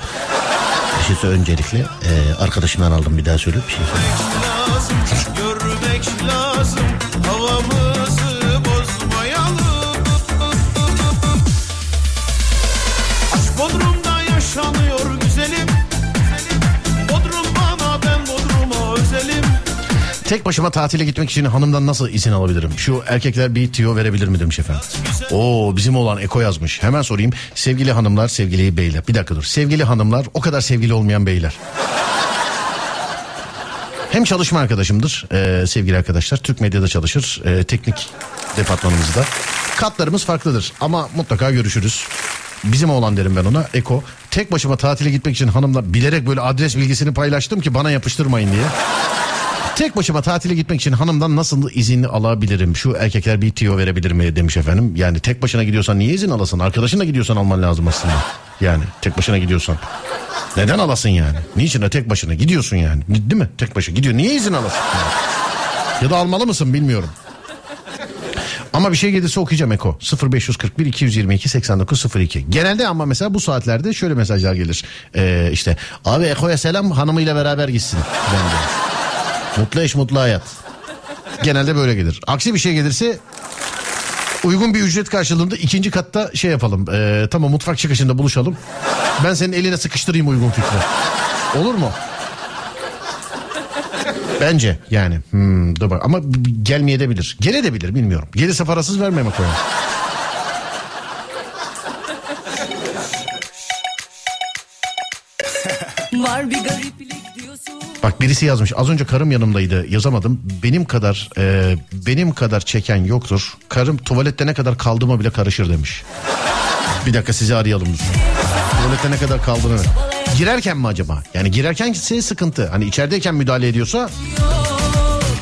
Bir şey sor- öncelikle ee, arkadaşımdan aldım bir daha söyle bir şey lazım Görmek lazım Bodrum'da yaşanıyor Tek başıma tatile gitmek için hanımdan nasıl izin alabilirim? Şu erkekler bir tiyo verebilir mi demiş efendim. Oo bizim olan Eko yazmış. Hemen sorayım. Sevgili hanımlar, sevgili beyler. Bir dakika dur. Sevgili hanımlar, o kadar sevgili olmayan beyler. Hem çalışma arkadaşımdır ee, sevgili arkadaşlar. Türk medyada çalışır. ee, teknik departmanımızda. Katlarımız farklıdır ama mutlaka görüşürüz. Bizim oğlan derim ben ona Eko. Tek başıma tatile gitmek için hanımla bilerek böyle adres bilgisini paylaştım ki bana yapıştırmayın diye. Tek başıma tatile gitmek için hanımdan nasıl izin alabilirim? Şu erkekler bir tiyo verebilir mi demiş efendim. Yani tek başına gidiyorsan niye izin alasın? Arkadaşınla gidiyorsan alman lazım aslında. Yani tek başına gidiyorsan. Neden alasın yani? Niçin de tek başına gidiyorsun yani? Değil mi? Tek başına gidiyor. Niye izin alasın? Ya da almalı mısın bilmiyorum. Ama bir şey gelirse okuyacağım Eko. 0541 222 8902. Genelde ama mesela bu saatlerde şöyle mesajlar gelir. Ee, işte abi Eko'ya selam hanımıyla beraber gitsin. Ben de. Mutlu eş mutlu hayat. Genelde böyle gelir. Aksi bir şey gelirse uygun bir ücret karşılığında ikinci katta şey yapalım. Ee, tamam mutfak çıkışında buluşalım. Ben senin eline sıkıştırayım uygun fikri. Olur mu? Bence yani. Hmm, dur bak. Ama b- b- gelmeyebilir. Gelebilir bilmiyorum. Gelirse parasız vermeme koyalım. Var bir diyorsun Bak birisi yazmış. Az önce karım yanımdaydı. Yazamadım. Benim kadar e, benim kadar çeken yoktur. Karım tuvalette ne kadar kaldığıma bile karışır demiş. Bir dakika sizi arayalım. Tuvalette ne kadar kaldığını. Girerken mi acaba? Yani girerken ise sıkıntı. Hani içerideyken müdahale ediyorsa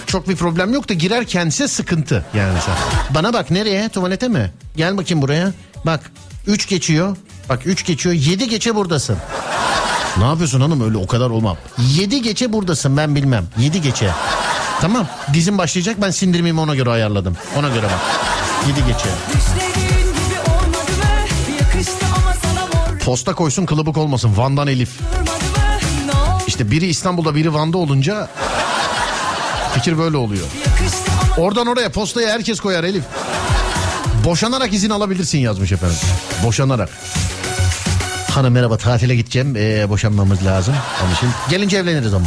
çok bir problem yok da girerkense sıkıntı yani mesela. Bana bak nereye? Tuvalete mi? Gel bakayım buraya. Bak 3 geçiyor. Bak 3 geçiyor. 7 geçe buradasın. Ne yapıyorsun hanım öyle o kadar olmam. 7 geçe buradasın ben bilmem. 7 geçe. Tamam dizim başlayacak ben sindirmemi ona göre ayarladım. Ona göre bak. 7 geçe. Posta koysun kılıbık olmasın. Van'dan Elif. İşte biri İstanbul'da biri Van'da olunca fikir böyle oluyor. Oradan oraya postaya herkes koyar Elif. Boşanarak izin alabilirsin yazmış efendim. Boşanarak. Hanım merhaba tatile gideceğim. Ee, boşanmamız lazım. Onun için gelince evleniriz ama.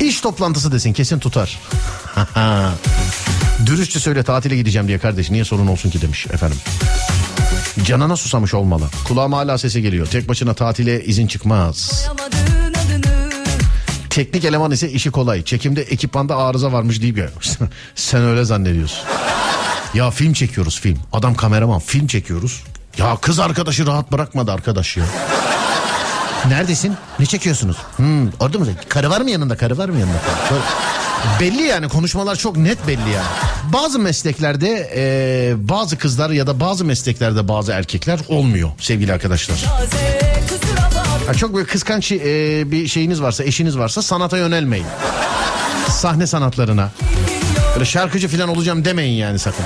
İş toplantısı desin kesin tutar. Dürüstçe söyle tatile gideceğim diye kardeş niye sorun olsun ki demiş efendim. Canına susamış olmalı. Kulağıma hala sesi geliyor. Tek başına tatile izin çıkmaz. Teknik eleman ise işi kolay. Çekimde ekipmanda arıza varmış deyip gelmiş. Sen öyle zannediyorsun. Ya film çekiyoruz film. Adam kameraman film çekiyoruz. Ya kız arkadaşı rahat bırakmadı arkadaş ya. Neredesin? Ne çekiyorsunuz? Hmm, orada mı? Karı var mı yanında? Karı var mı yanında? Böyle- Belli yani konuşmalar çok net belli yani. Bazı mesleklerde e, bazı kızlar ya da bazı mesleklerde bazı erkekler olmuyor sevgili arkadaşlar. Ha, çok böyle kıskanç e, bir şeyiniz varsa, eşiniz varsa sanata yönelmeyin. Sahne sanatlarına. Böyle şarkıcı falan olacağım demeyin yani sakın.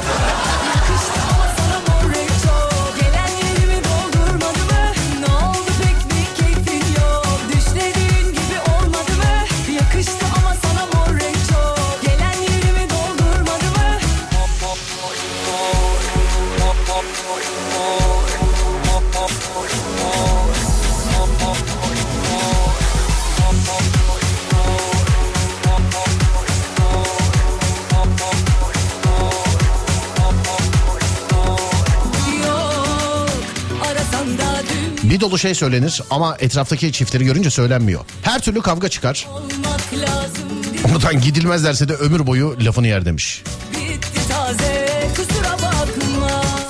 Bir dolu şey söylenir ama etraftaki çiftleri görünce söylenmiyor. Her türlü kavga çıkar. Oradan gidilmez derse de ömür boyu lafını yer demiş. Taze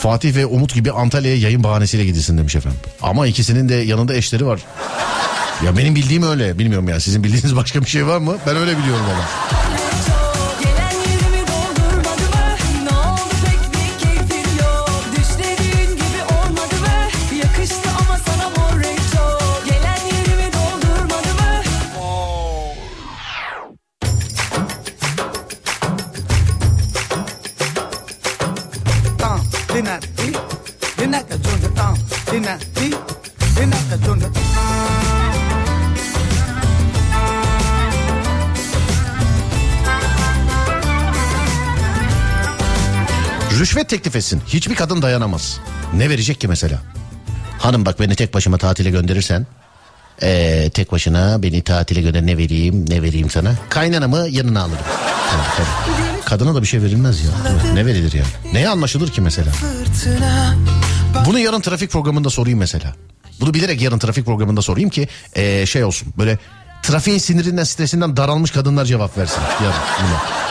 Fatih ve Umut gibi Antalya'ya yayın bahanesiyle gidilsin demiş efendim. Ama ikisinin de yanında eşleri var. Ya benim bildiğim öyle. Bilmiyorum ya sizin bildiğiniz başka bir şey var mı? Ben öyle biliyorum ama. Rüşvet teklif etsin. Hiçbir kadın dayanamaz. Ne verecek ki mesela? Hanım bak beni tek başıma tatile gönderirsen. Ee, tek başına beni tatile gönder ne vereyim ne vereyim sana? Kaynanamı yanına alırım. Tabii, tabii. Kadına da bir şey verilmez ya. Ne verilir ya? Neye anlaşılır ki mesela? Bunu yarın trafik programında sorayım mesela. Bunu bilerek yarın trafik programında sorayım ki ee, şey olsun böyle trafiğin sinirinden stresinden daralmış kadınlar cevap versin yarın buna.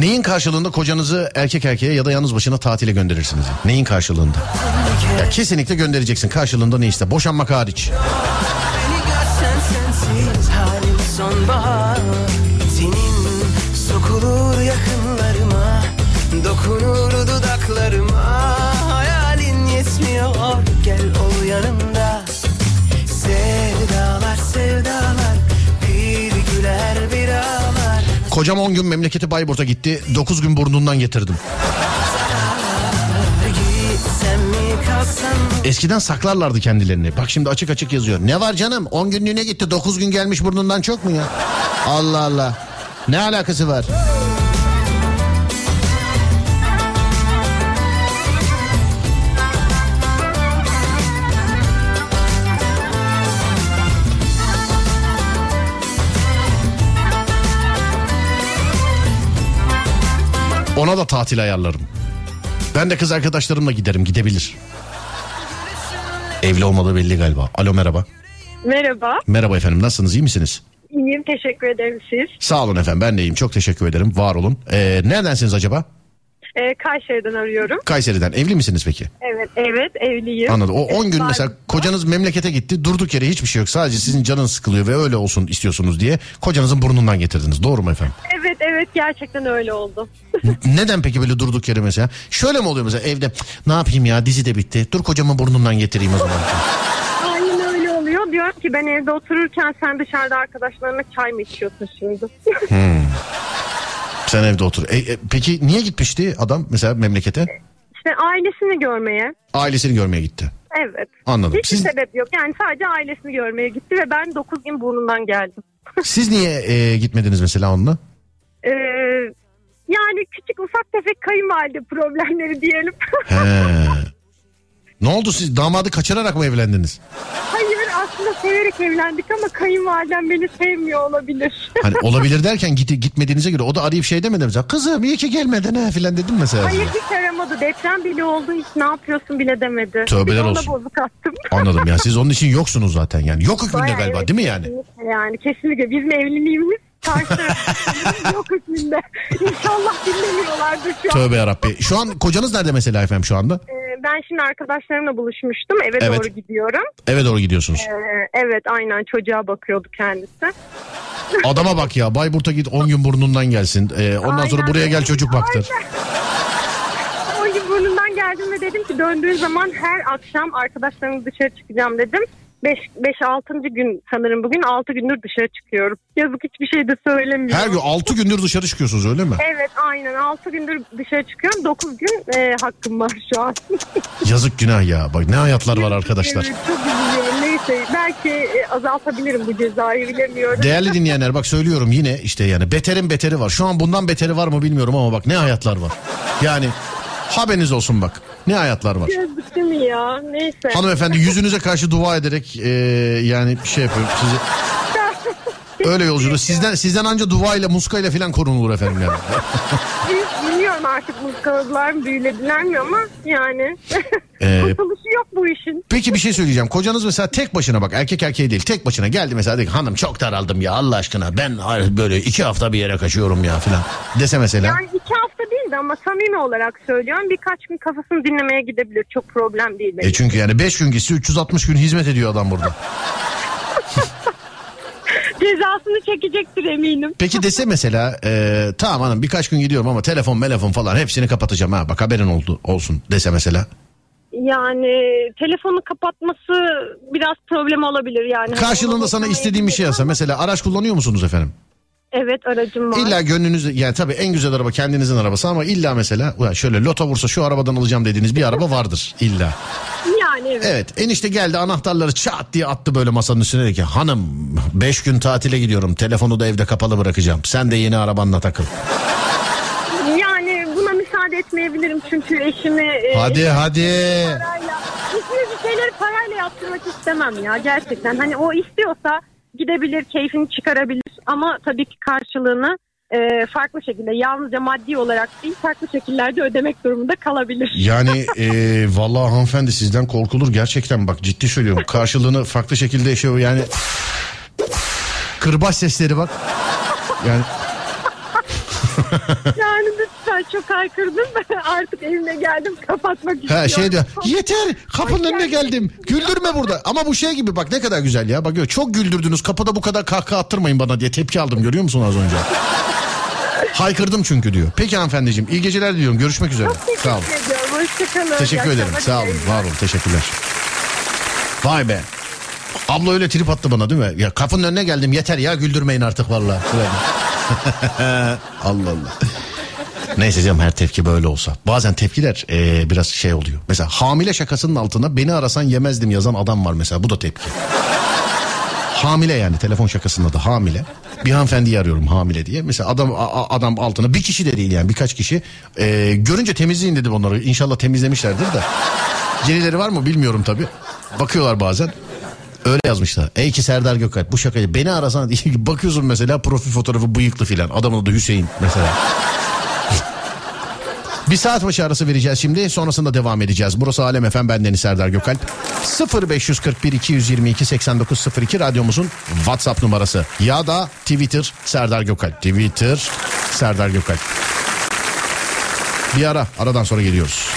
Neyin karşılığında kocanızı erkek erkeğe ya da yalnız başına tatile gönderirsiniz? Neyin karşılığında? Ya kesinlikle göndereceksin. Karşılığında ne iste? Boşanmak hariç. Dokunur dudaklarıma Hayalin yetmiyor gel ol yanımda Kocam 10 gün memleketi Bayburt'a gitti. 9 gün burnundan getirdim. Eskiden saklarlardı kendilerini. Bak şimdi açık açık yazıyor. Ne var canım? 10 günlüğüne gitti. 9 gün gelmiş burnundan çok mu ya? Allah Allah. Ne alakası var? Ona da tatil ayarlarım. Ben de kız arkadaşlarımla giderim gidebilir. Evli olmadığı belli galiba. Alo merhaba. Merhaba. Merhaba efendim nasılsınız iyi misiniz? İyiyim teşekkür ederim siz. Sağ olun efendim ben de iyiyim çok teşekkür ederim var olun. Ee, neredensiniz acaba? Ee, Kayseri'den arıyorum. Kayseri'den evli misiniz peki? Evet evet evliyim. Anladım. O 10 gün mesela kocanız memlekete gitti durduk yere hiçbir şey yok. Sadece sizin canınız sıkılıyor ve öyle olsun istiyorsunuz diye kocanızın burnundan getirdiniz. Doğru mu efendim? Evet evet gerçekten öyle oldu. Neden peki böyle durduk yere mesela? Şöyle mi oluyor mesela evde "Cık, ne yapayım ya dizi de bitti. Dur kocamın burnundan getireyim o zaman. Aynen öyle oluyor. Diyorum ki ben evde otururken sen dışarıda arkadaşlarına çay mı içiyorsun şimdi? Sen evde otur. E, e, peki niye gitmişti adam mesela memlekete? işte ailesini görmeye. Ailesini görmeye gitti. Evet. Anladım. Hiçbir Siz- sebep yok. Yani sadece ailesini görmeye gitti ve ben 9 gün burnundan geldim. Siz niye e, gitmediniz mesela onunla? Ee, yani küçük ufak tefek kayınvalide problemleri diyelim. He. Ne oldu siz damadı kaçırarak mı evlendiniz? Hayır aslında severek evlendik ama kayınvalidem beni sevmiyor olabilir. Hani olabilir derken git, gitmediğinize göre o da arayıp şey demedi mesela. Kızım iyi ki gelmedin ha filan dedim mesela. Hayır hiç aramadı. Deprem bile oldu. Hiç ne yapıyorsun bile demedi. Tövbeler olsun. bozuk attım. Anladım ya siz onun için yoksunuz zaten yani. Yok hükmünde Bayağı galiba evet, değil mi yani? Yani kesinlikle bizim evliliğimiz karşı yok hükmünde. İnşallah dinlemiyorlardır şu an. Tövbe yarabbi. Şu an kocanız nerede mesela efendim şu anda? Ee, ben şimdi arkadaşlarımla buluşmuştum. Eve Evet. doğru gidiyorum. Eve doğru gidiyorsunuz. Ee, evet aynen çocuğa bakıyordu kendisi. Adama bak ya Bayburt'a git 10 gün burnundan gelsin. Ee, ondan sonra Aynen buraya gel çocuk baktır. O gün burnundan geldim ve dedim ki döndüğün zaman her akşam arkadaşlarımla dışarı çıkacağım dedim. 5-6. gün sanırım bugün 6 gündür dışarı çıkıyorum. Yazık hiçbir şey de söylemiyorum. Her gün 6 gündür dışarı çıkıyorsunuz öyle mi? Evet aynen 6 gündür dışarı çıkıyorum. 9 gün e, hakkım var şu an. Yazık günah ya. Bak ne hayatlar var arkadaşlar. Evet, çok üzülüyorum. Neyse belki e, azaltabilirim bu cezayı bilemiyorum. Değerli dinleyenler bak söylüyorum yine işte yani beterin beteri var. Şu an bundan beteri var mı bilmiyorum ama bak ne hayatlar var. Yani haberiniz olsun bak. Ne hayatlar var. Yazık değil mi ya? Neyse. Hanımefendi yüzünüze karşı dua ederek e, yani bir şey yapıyorum sizi. Öyle yolculuk. Sizden sizden anca duayla muskayla falan korunulur efendim yani. Bilmiyorum artık muskalılar mı büyülediler mi ama yani. Ee, Kurtuluşu yok bu işin. Peki bir şey söyleyeceğim. Kocanız mesela tek başına bak erkek erkeğe değil tek başına geldi mesela dedi hanım çok daraldım ya Allah aşkına ben böyle iki hafta bir yere kaçıyorum ya falan dese mesela. Yani iki hafta değil de ama samimi olarak söylüyorum. Birkaç gün kafasını dinlemeye gidebilir. Çok problem değil. benim. E çünkü yani 5 gün gitse 360 gün hizmet ediyor adam burada. Cezasını çekecektir eminim. Peki dese mesela e, tamam hanım birkaç gün gidiyorum ama telefon telefon falan hepsini kapatacağım ha bak haberin oldu olsun dese mesela. Yani telefonu kapatması biraz problem olabilir yani. Karşılığında sana istediğim bir şey yazsa mesela araç kullanıyor musunuz efendim? Evet aracım var. İlla gönlünüz yani tabii en güzel araba kendinizin arabası ama illa mesela şöyle loto vursa şu arabadan alacağım dediğiniz bir araba vardır illa. Yani evet. Evet enişte geldi anahtarları çat diye attı böyle masanın üstüne dedi ki hanım 5 gün tatile gidiyorum telefonu da evde kapalı bırakacağım sen de yeni arabanla takıl. Yani buna müsaade etmeyebilirim çünkü eşimi... e, Hadi hadi. Parayla, eşime bir şeyleri parayla yaptırmak istemem ya gerçekten. Hani o istiyorsa gidebilir, keyfini çıkarabilir ama tabii ki karşılığını e, farklı şekilde yalnızca maddi olarak değil farklı şekillerde ödemek durumunda kalabilir. Yani e, vallahi hanımefendi sizden korkulur gerçekten. Bak ciddi söylüyorum. Karşılığını farklı şekilde yaşıyor. Yani kırbaç sesleri bak. Yani yani çok haykırdım artık evime geldim kapatmak istiyorum. Ha şey diyor yeter kapının önüne geldim güldürme burada ama bu şey gibi bak ne kadar güzel ya bak çok güldürdünüz kapıda bu kadar kahkaha attırmayın bana diye tepki aldım görüyor musun az önce Haykırdım çünkü diyor. Peki hanımefendiciğim iyi geceler diliyorum. Görüşmek üzere. Sağ olun. Teşekkür ediyorum. Hoşçakalın. Teşekkür ederim. Sağ olun. Var olun. Teşekkürler. Vay be. Abla öyle trip attı bana değil mi? Ya kapının önüne geldim yeter ya güldürmeyin artık vallahi. Allah Allah. Neyse canım her tepki böyle olsa. Bazen tepkiler e, biraz şey oluyor. Mesela hamile şakasının altına beni arasan yemezdim yazan adam var mesela. Bu da tepki. Hamile yani telefon şakasında da hamile. Bir hanımefendiyi arıyorum hamile diye. Mesela adam a- adam altına bir kişi de değil yani birkaç kişi. E, görünce temizleyin dedim onları. İnşallah temizlemişlerdir de. Yenileri var mı bilmiyorum tabii. Bakıyorlar bazen. Öyle yazmışlar. Ey ki Serdar Gökalp bu şakayı beni arasan bakıyorsun mesela profil fotoğrafı bıyıklı filan. Adamın adı Hüseyin mesela. Bir saat başı arası vereceğiz şimdi. Sonrasında devam edeceğiz. Burası Alem Efem bendeniz Serdar Gökalp. 0541 222 8902 radyomuzun WhatsApp numarası. Ya da Twitter Serdar Gökalp. Twitter Serdar Gökalp. Bir ara. Aradan sonra geliyoruz.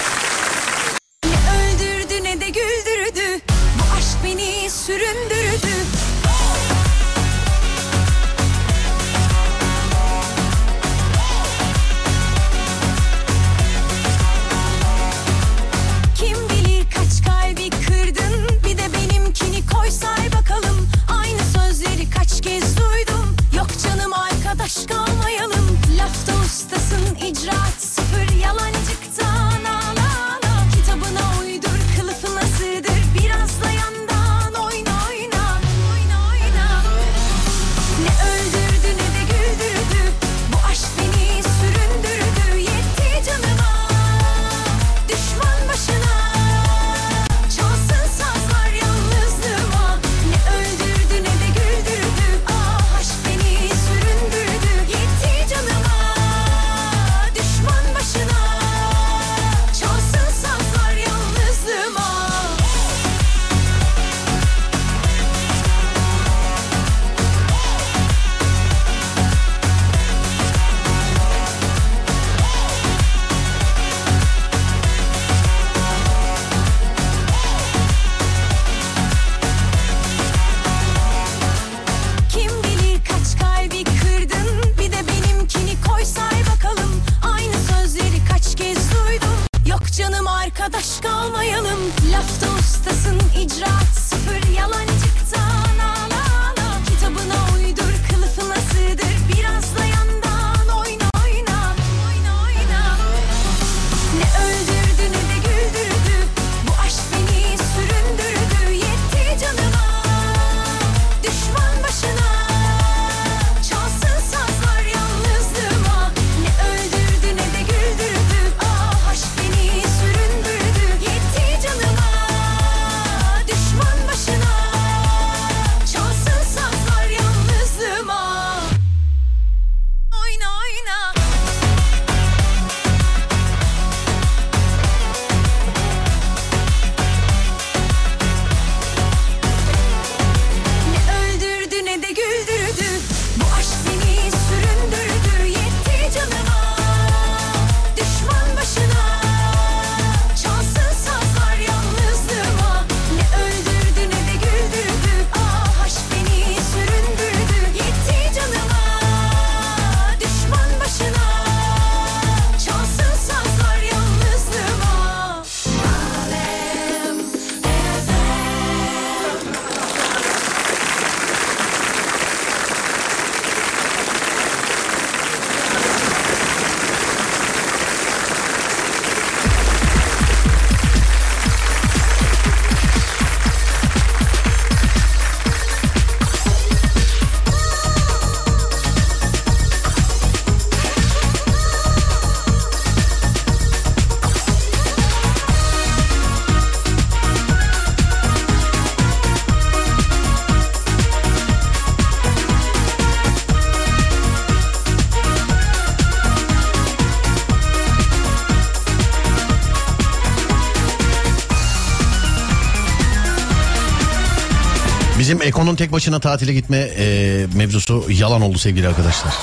Eko'nun tek başına tatile gitme e, mevzusu yalan oldu sevgili arkadaşlar.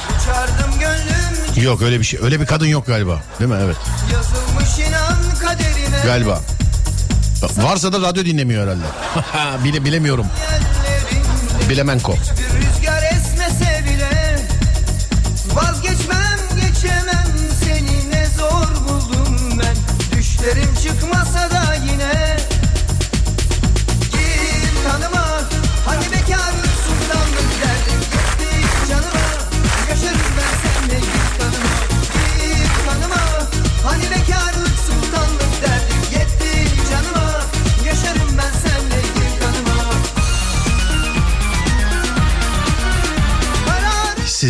Yok öyle bir şey. Öyle bir kadın yok galiba. Değil mi? Evet. Galiba. Varsa da radyo dinlemiyor herhalde. Bile bilemiyorum. Bilemenko. Bir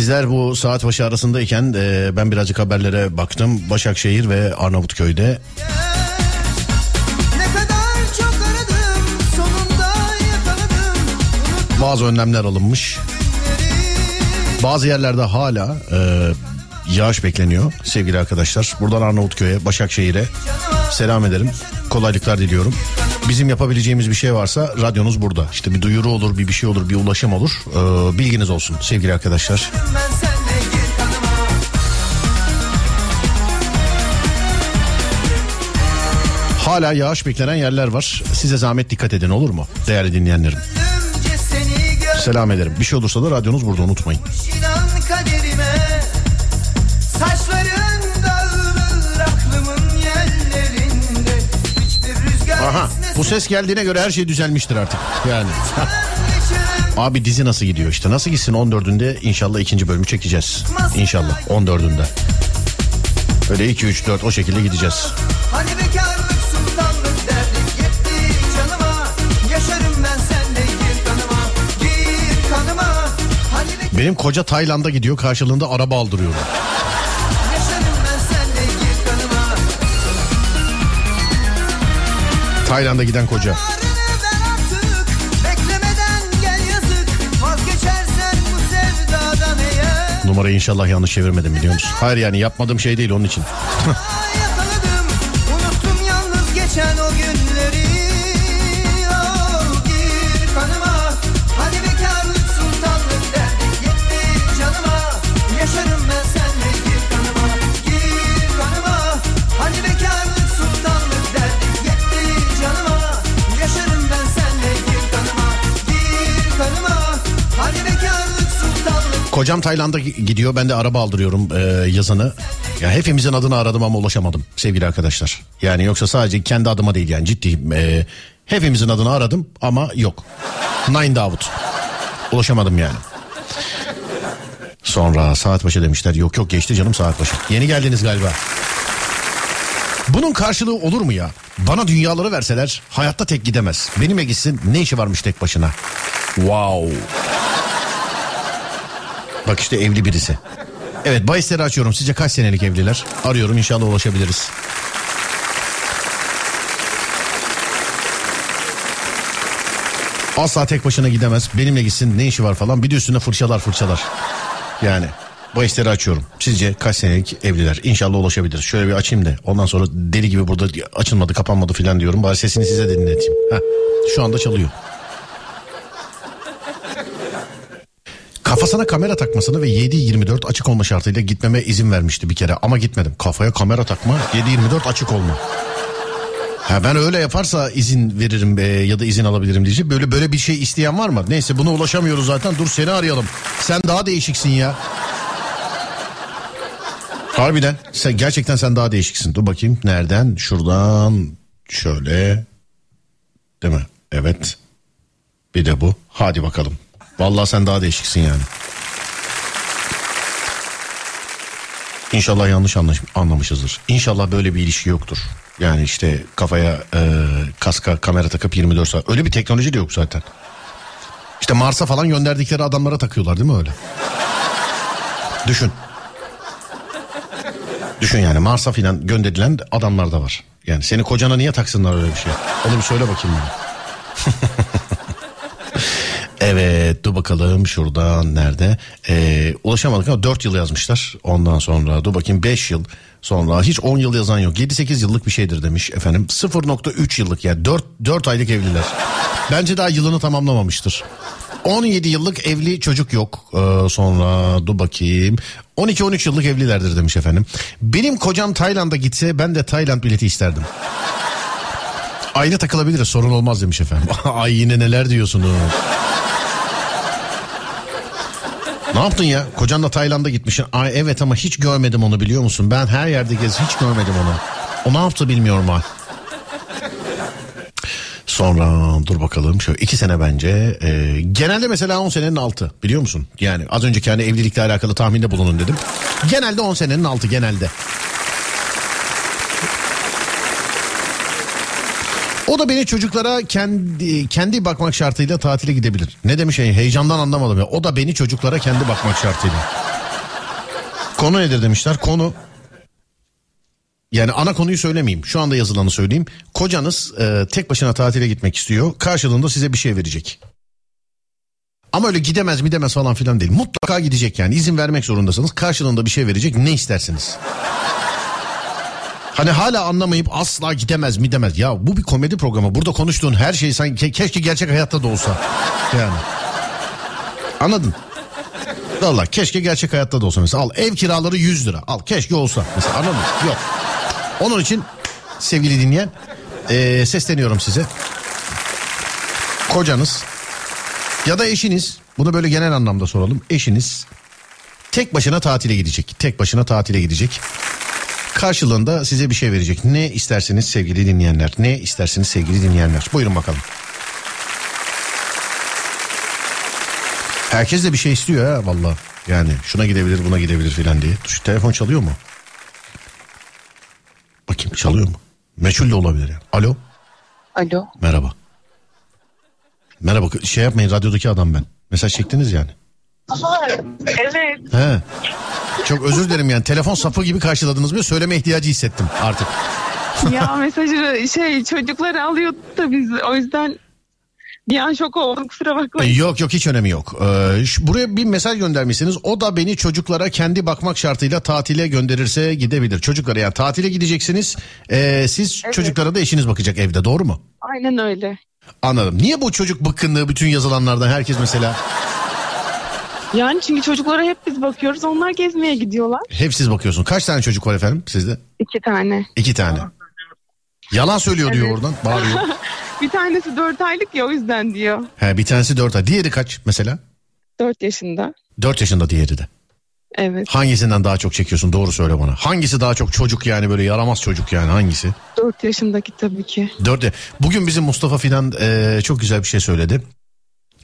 Sizler bu saat başı arasındayken e, ben birazcık haberlere baktım. Başakşehir ve Arnavutköy'de aradım bazı önlemler alınmış. Bazı yerlerde hala e, yağış bekleniyor sevgili arkadaşlar. Buradan Arnavutköy'e, Başakşehir'e selam ederim. Kolaylıklar diliyorum. Bizim yapabileceğimiz bir şey varsa radyonuz burada. İşte bir duyuru olur, bir bir şey olur, bir ulaşım olur. E, bilginiz olsun sevgili arkadaşlar. Hala yağış beklenen yerler var. Size zahmet dikkat edin olur mu? Değerli dinleyenlerim. Selam ederim. Bir şey olursa da radyonuz burada unutmayın. inan kaderime bu ses geldiğine göre her şey düzelmiştir artık. Yani. Abi dizi nasıl gidiyor işte nasıl gitsin 14'ünde inşallah ikinci bölümü çekeceğiz. İnşallah 14'ünde. Öyle 2 3 4 o şekilde gideceğiz. Hani bekarlık sultanlık derdik Gitti canıma Yaşarım ben senle gir kanıma Gir kanıma Hani Benim koca Tayland'a gidiyor karşılığında araba aldırıyorum. Tayland'a giden koca. Numarayı inşallah yanlış çevirmedim biliyor musun? Hayır yani yapmadığım şey değil onun için. Kocam Tayland'a gi- gidiyor ben de araba aldırıyorum e, yazını. Ya hepimizin adını aradım ama ulaşamadım sevgili arkadaşlar. Yani yoksa sadece kendi adıma değil yani ciddiyim. E, hepimizin adını aradım ama yok. Nine Davut. Ulaşamadım yani. Sonra saat başı demişler. Yok yok geçti canım saat başı. Yeni geldiniz galiba. Bunun karşılığı olur mu ya? Bana dünyaları verseler hayatta tek gidemez. Benimle gitsin ne işi varmış tek başına? Wow. Bak işte evli birisi. Evet bahisleri açıyorum. Sizce kaç senelik evliler? Arıyorum inşallah ulaşabiliriz. Asla tek başına gidemez. Benimle gitsin ne işi var falan. Bir de üstüne fırçalar fırçalar. Yani bahisleri açıyorum. Sizce kaç senelik evliler? İnşallah ulaşabilir. Şöyle bir açayım da ondan sonra deli gibi burada açılmadı kapanmadı filan diyorum. Bari sesini size dinleteyim. Heh, şu anda çalıyor. Kafasına kamera takmasını ve 7-24 açık olma şartıyla gitmeme izin vermişti bir kere ama gitmedim. Kafaya kamera takma 7-24 açık olma. Ha ben öyle yaparsa izin veririm e, ya da izin alabilirim diyecek. Böyle böyle bir şey isteyen var mı? Neyse buna ulaşamıyoruz zaten. Dur seni arayalım. Sen daha değişiksin ya. Harbiden sen gerçekten sen daha değişiksin. Dur bakayım nereden? Şuradan şöyle. Değil mi? Evet. Bir de bu. Hadi bakalım. Vallahi sen daha değişiksin yani. İnşallah yanlış anlaş- anlamışızdır. İnşallah böyle bir ilişki yoktur. Yani işte kafaya e, kaska kamera takıp 24 saat. Öyle bir teknoloji de yok zaten. İşte Mars'a falan gönderdikleri adamlara takıyorlar değil mi öyle? Düşün. Düşün yani Mars'a falan gönderilen adamlar da var. Yani seni kocana niye taksınlar öyle bir şey? Onu bir söyle bakayım bana. Evet dur bakalım şuradan nerede? Ee, ulaşamadık ama 4 yıl yazmışlar. Ondan sonra dur bakayım 5 yıl sonra. Hiç 10 yıl yazan yok. 7-8 yıllık bir şeydir demiş efendim. 0.3 yıllık yani 4, 4 aylık evliler. Bence daha yılını tamamlamamıştır. 17 yıllık evli çocuk yok. Ee, sonra dur bakayım. 12-13 yıllık evlilerdir demiş efendim. Benim kocam Tayland'a gitse ben de Tayland bileti isterdim Aile takılabiliriz sorun olmaz demiş efendim. Ay yine neler diyorsunuz. ne yaptın ya? Kocanla Tayland'a gitmişsin. Ay evet ama hiç görmedim onu biliyor musun? Ben her yerde gez hiç görmedim onu. O ne yaptı bilmiyorum ay. Sonra dur bakalım şöyle iki sene bence e, genelde mesela 10 senenin altı biliyor musun? Yani az önceki hani evlilikle alakalı tahminde bulunun dedim. Genelde 10 senenin altı genelde. O da beni çocuklara kendi kendi bakmak şartıyla tatile gidebilir. Ne demiş şey heyecandan anlamadım ya. O da beni çocuklara kendi bakmak şartıyla. Konu nedir demişler. Konu yani ana konuyu söylemeyeyim. Şu anda yazılanı söyleyeyim. Kocanız e, tek başına tatile gitmek istiyor. Karşılığında size bir şey verecek. Ama öyle gidemez mi demez falan filan değil. Mutlaka gidecek yani. İzin vermek zorundasınız. Karşılığında bir şey verecek. Ne istersiniz? Hani hala anlamayıp asla gidemez mi demez. Ya bu bir komedi programı. Burada konuştuğun her şey sanki ke- keşke gerçek hayatta da olsa. Yani. Anladın? Valla keşke gerçek hayatta da olsa. Mesela al ev kiraları 100 lira. Al keşke olsa. Mesela anladın? Yok. Onun için sevgili dinleyen eee, sesleniyorum size. Kocanız ya da eşiniz bunu böyle genel anlamda soralım. Eşiniz tek başına tatile gidecek. Tek başına tatile gidecek. Karşılığında size bir şey verecek. Ne isterseniz sevgili dinleyenler. Ne isterseniz sevgili dinleyenler. Buyurun bakalım. Herkes de bir şey istiyor ha valla. Yani şuna gidebilir buna gidebilir filan diye. Şu telefon çalıyor mu? Bakayım çalıyor mu? Meçhul de olabilir yani. Alo Alo. merhaba. Merhaba şey yapmayın radyodaki adam ben. Mesaj çektiniz yani. Evet. He. Çok özür dilerim yani telefon sapı gibi karşıladınız ve söyleme ihtiyacı hissettim artık. ya mesajı şey çocukları alıyordu da biz o yüzden bir an şok oldum kusura E, bakmayın. Yok yok hiç önemi yok. Ee, şu- buraya bir mesaj göndermişsiniz. O da beni çocuklara kendi bakmak şartıyla tatile gönderirse gidebilir. Çocuklara yani tatile gideceksiniz. Ee, siz Evet. çocuklara da eşiniz bakacak evde doğru mu? Aynen öyle. Anladım. Niye bu çocuk bıkkınlığı bütün yazılanlardan herkes mesela Yani çünkü çocuklara hep biz bakıyoruz onlar gezmeye gidiyorlar. hep siz bakıyorsun. Kaç tane çocuk var efendim sizde? İki tane. İki tane. Yalan söylüyor diyor Evet. oradan bağırıyor. bir tanesi dört aylık ya o yüzden diyor. He, bir tanesi dört ay. Diğeri kaç mesela? Dört yaşında. Dört yaşında diğeri de. Evet. Hangisinden daha çok çekiyorsun doğru söyle bana. Hangisi daha çok çocuk yani böyle yaramaz çocuk yani hangisi? Dört yaşındaki tabii ki. Dörde. Bugün bizim Mustafa filan eee, çok güzel bir şey söyledi.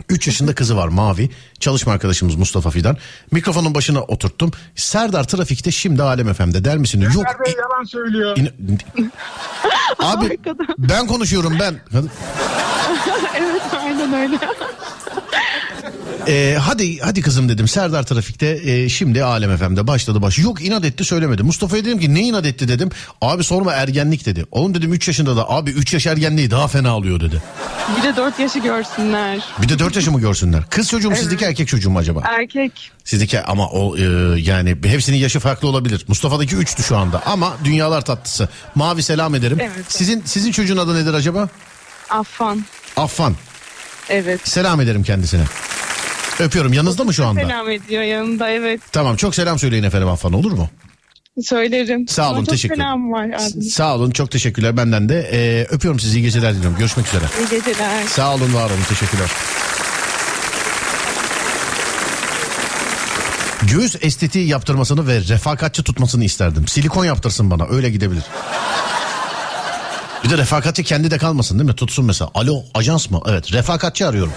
3 yaşında kızı var Mavi. Çalışma arkadaşımız Mustafa Fidan. Mikrofonun başına oturttum. Serdar trafikte şimdi Alem FM'de der misin? Yok. Bey yalan söylüyor. İn- Abi ben konuşuyorum ben. evet aynen öyle. Ee, hadi hadi kızım dedim Serdar Trafik'te e, şimdi Alem FM'de başladı baş. Yok inat etti söylemedi. Mustafa'ya dedim ki ne inat etti dedim. Abi sorma ergenlik dedi. Oğlum dedim 3 yaşında da abi 3 yaş ergenliği daha fena alıyor dedi. Bir de dört yaşı görsünler. Bir de 4 yaşımı görsünler. Kız çocuğum Evet. sizdeki erkek çocuğum acaba? Erkek. Sizdeki ama o e, yani hepsinin yaşı farklı olabilir. Mustafa'daki 3'tü şu anda ama dünyalar tatlısı. Mavi selam ederim. Evet. Sizin sizin çocuğun adı nedir acaba? Affan. Affan. Evet. Selam ederim kendisine. Öpüyorum. Yanınızda mı şu anda? Selam ediyor yanında evet. Tamam çok selam söyleyin efendim Affan olur mu? Söylerim. Sağ olun, Ama çok teşekkür selam var abi. Sağ olun çok teşekkürler benden de. Ee, öpüyorum sizi iyi geceler diliyorum. Görüşmek üzere. İyi geceler. Sağ olun var olun teşekkürler. Göğüs estetiği yaptırmasını ve refakatçi tutmasını isterdim. Silikon yaptırsın bana öyle gidebilir. Bir de refakatçi kendi de kalmasın değil mi? Tutsun mesela. Alo ajans mı? Evet refakatçi arıyorum.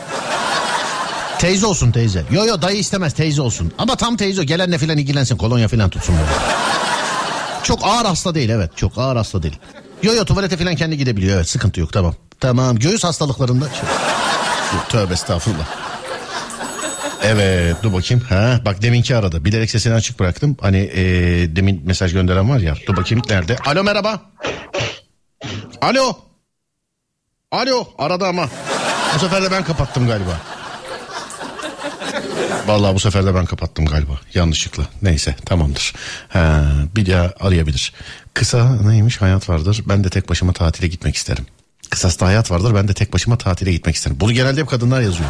Teyze olsun teyze. Yo yo dayı istemez teyze olsun. Ama tam teyze gelenle filan ilgilensin kolonya filan tutsun böyle. Çok ağır hasta değil evet çok ağır hasta değil. Yo yo tuvalete filan kendi gidebiliyor evet sıkıntı yok tamam. Tamam göğüs hastalıklarında. Şey... Tövbe estağfurullah. Evet dur bakayım. Ha, bak deminki arada. Bilerek sesini açık bıraktım. Hani ee, demin mesaj gönderen var ya. Dur bakayım nerede? Alo merhaba. Alo. Alo arada ama. Bu sefer de ben kapattım galiba. Vallahi bu sefer de ben kapattım galiba. Yanlışlıkla. Neyse tamamdır. Ha, bir daha arayabilir. Kısa neymiş hayat vardır. Ben de tek başıma tatile gitmek isterim. Kısasta hayat vardır. Ben de tek başıma tatile gitmek isterim. Bunu genelde hep kadınlar yazıyor.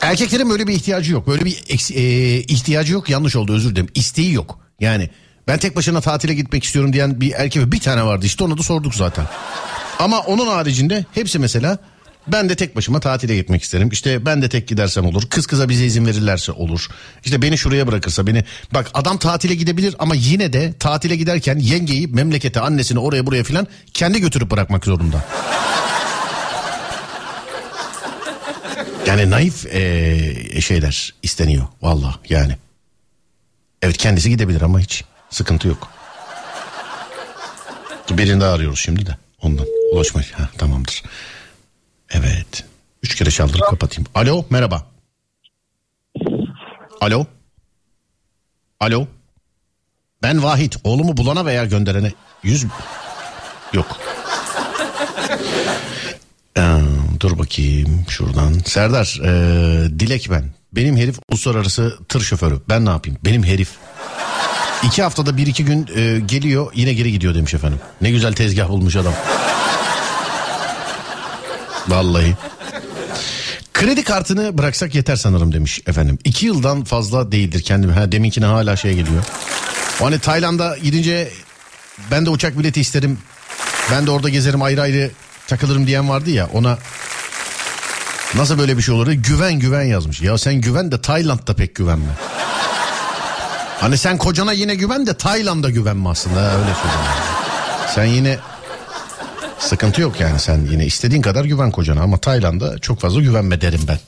Erkeklerin böyle bir ihtiyacı yok. Böyle bir eks- e, ihtiyacı yok. Yanlış oldu özür dilerim. İsteği yok. Yani ben tek başına tatile gitmek istiyorum diyen bir erkek bir tane vardı. İşte onu da sorduk zaten. Ama onun haricinde hepsi mesela ben de tek başıma tatile gitmek isterim. İşte ben de tek gidersem olur. Kız kıza bize izin verirlerse olur. İşte beni şuraya bırakırsa beni... Bak adam tatile gidebilir ama yine de tatile giderken yengeyi, memlekete, annesini oraya buraya filan kendi götürüp bırakmak zorunda. Yani naif eee, şeyler isteniyor valla yani. Evet kendisi gidebilir ama hiç sıkıntı yok. Birini daha arıyoruz şimdi de ondan ulaşmak. Ha, tamamdır. Evet. Üç kere çaldırıp kapatayım. Alo merhaba. Alo. Alo. Ben Vahit. Oğlumu bulana veya gönderene yüz... Yok. Ee, dur bakayım şuradan. Serdar ee, Dilek ben. Benim herif uluslararası tır şoförü. Ben ne yapayım? Benim herif. İki haftada bir iki gün ee, geliyor yine geri gidiyor demiş efendim. Ne güzel tezgah bulmuş adam. Vallahi. Kredi kartını bıraksak yeter sanırım demiş efendim. İki yıldan fazla değildir kendim. Ha, deminkine hala şey geliyor. O hani Tayland'a gidince ben de uçak bileti isterim. Ben de orada gezerim ayrı ayrı takılırım diyen vardı ya ona nasıl böyle bir şey olur? Güven güven yazmış. Ya sen güven de Tayland'da pek güvenme. Hani sen kocana yine güven de Tayland'a güvenme aslında öyle söyleyeyim. Sen yine sıkıntı yok yani sen yine istediğin kadar güven kocana ama Tayland'a çok fazla güvenme derim ben.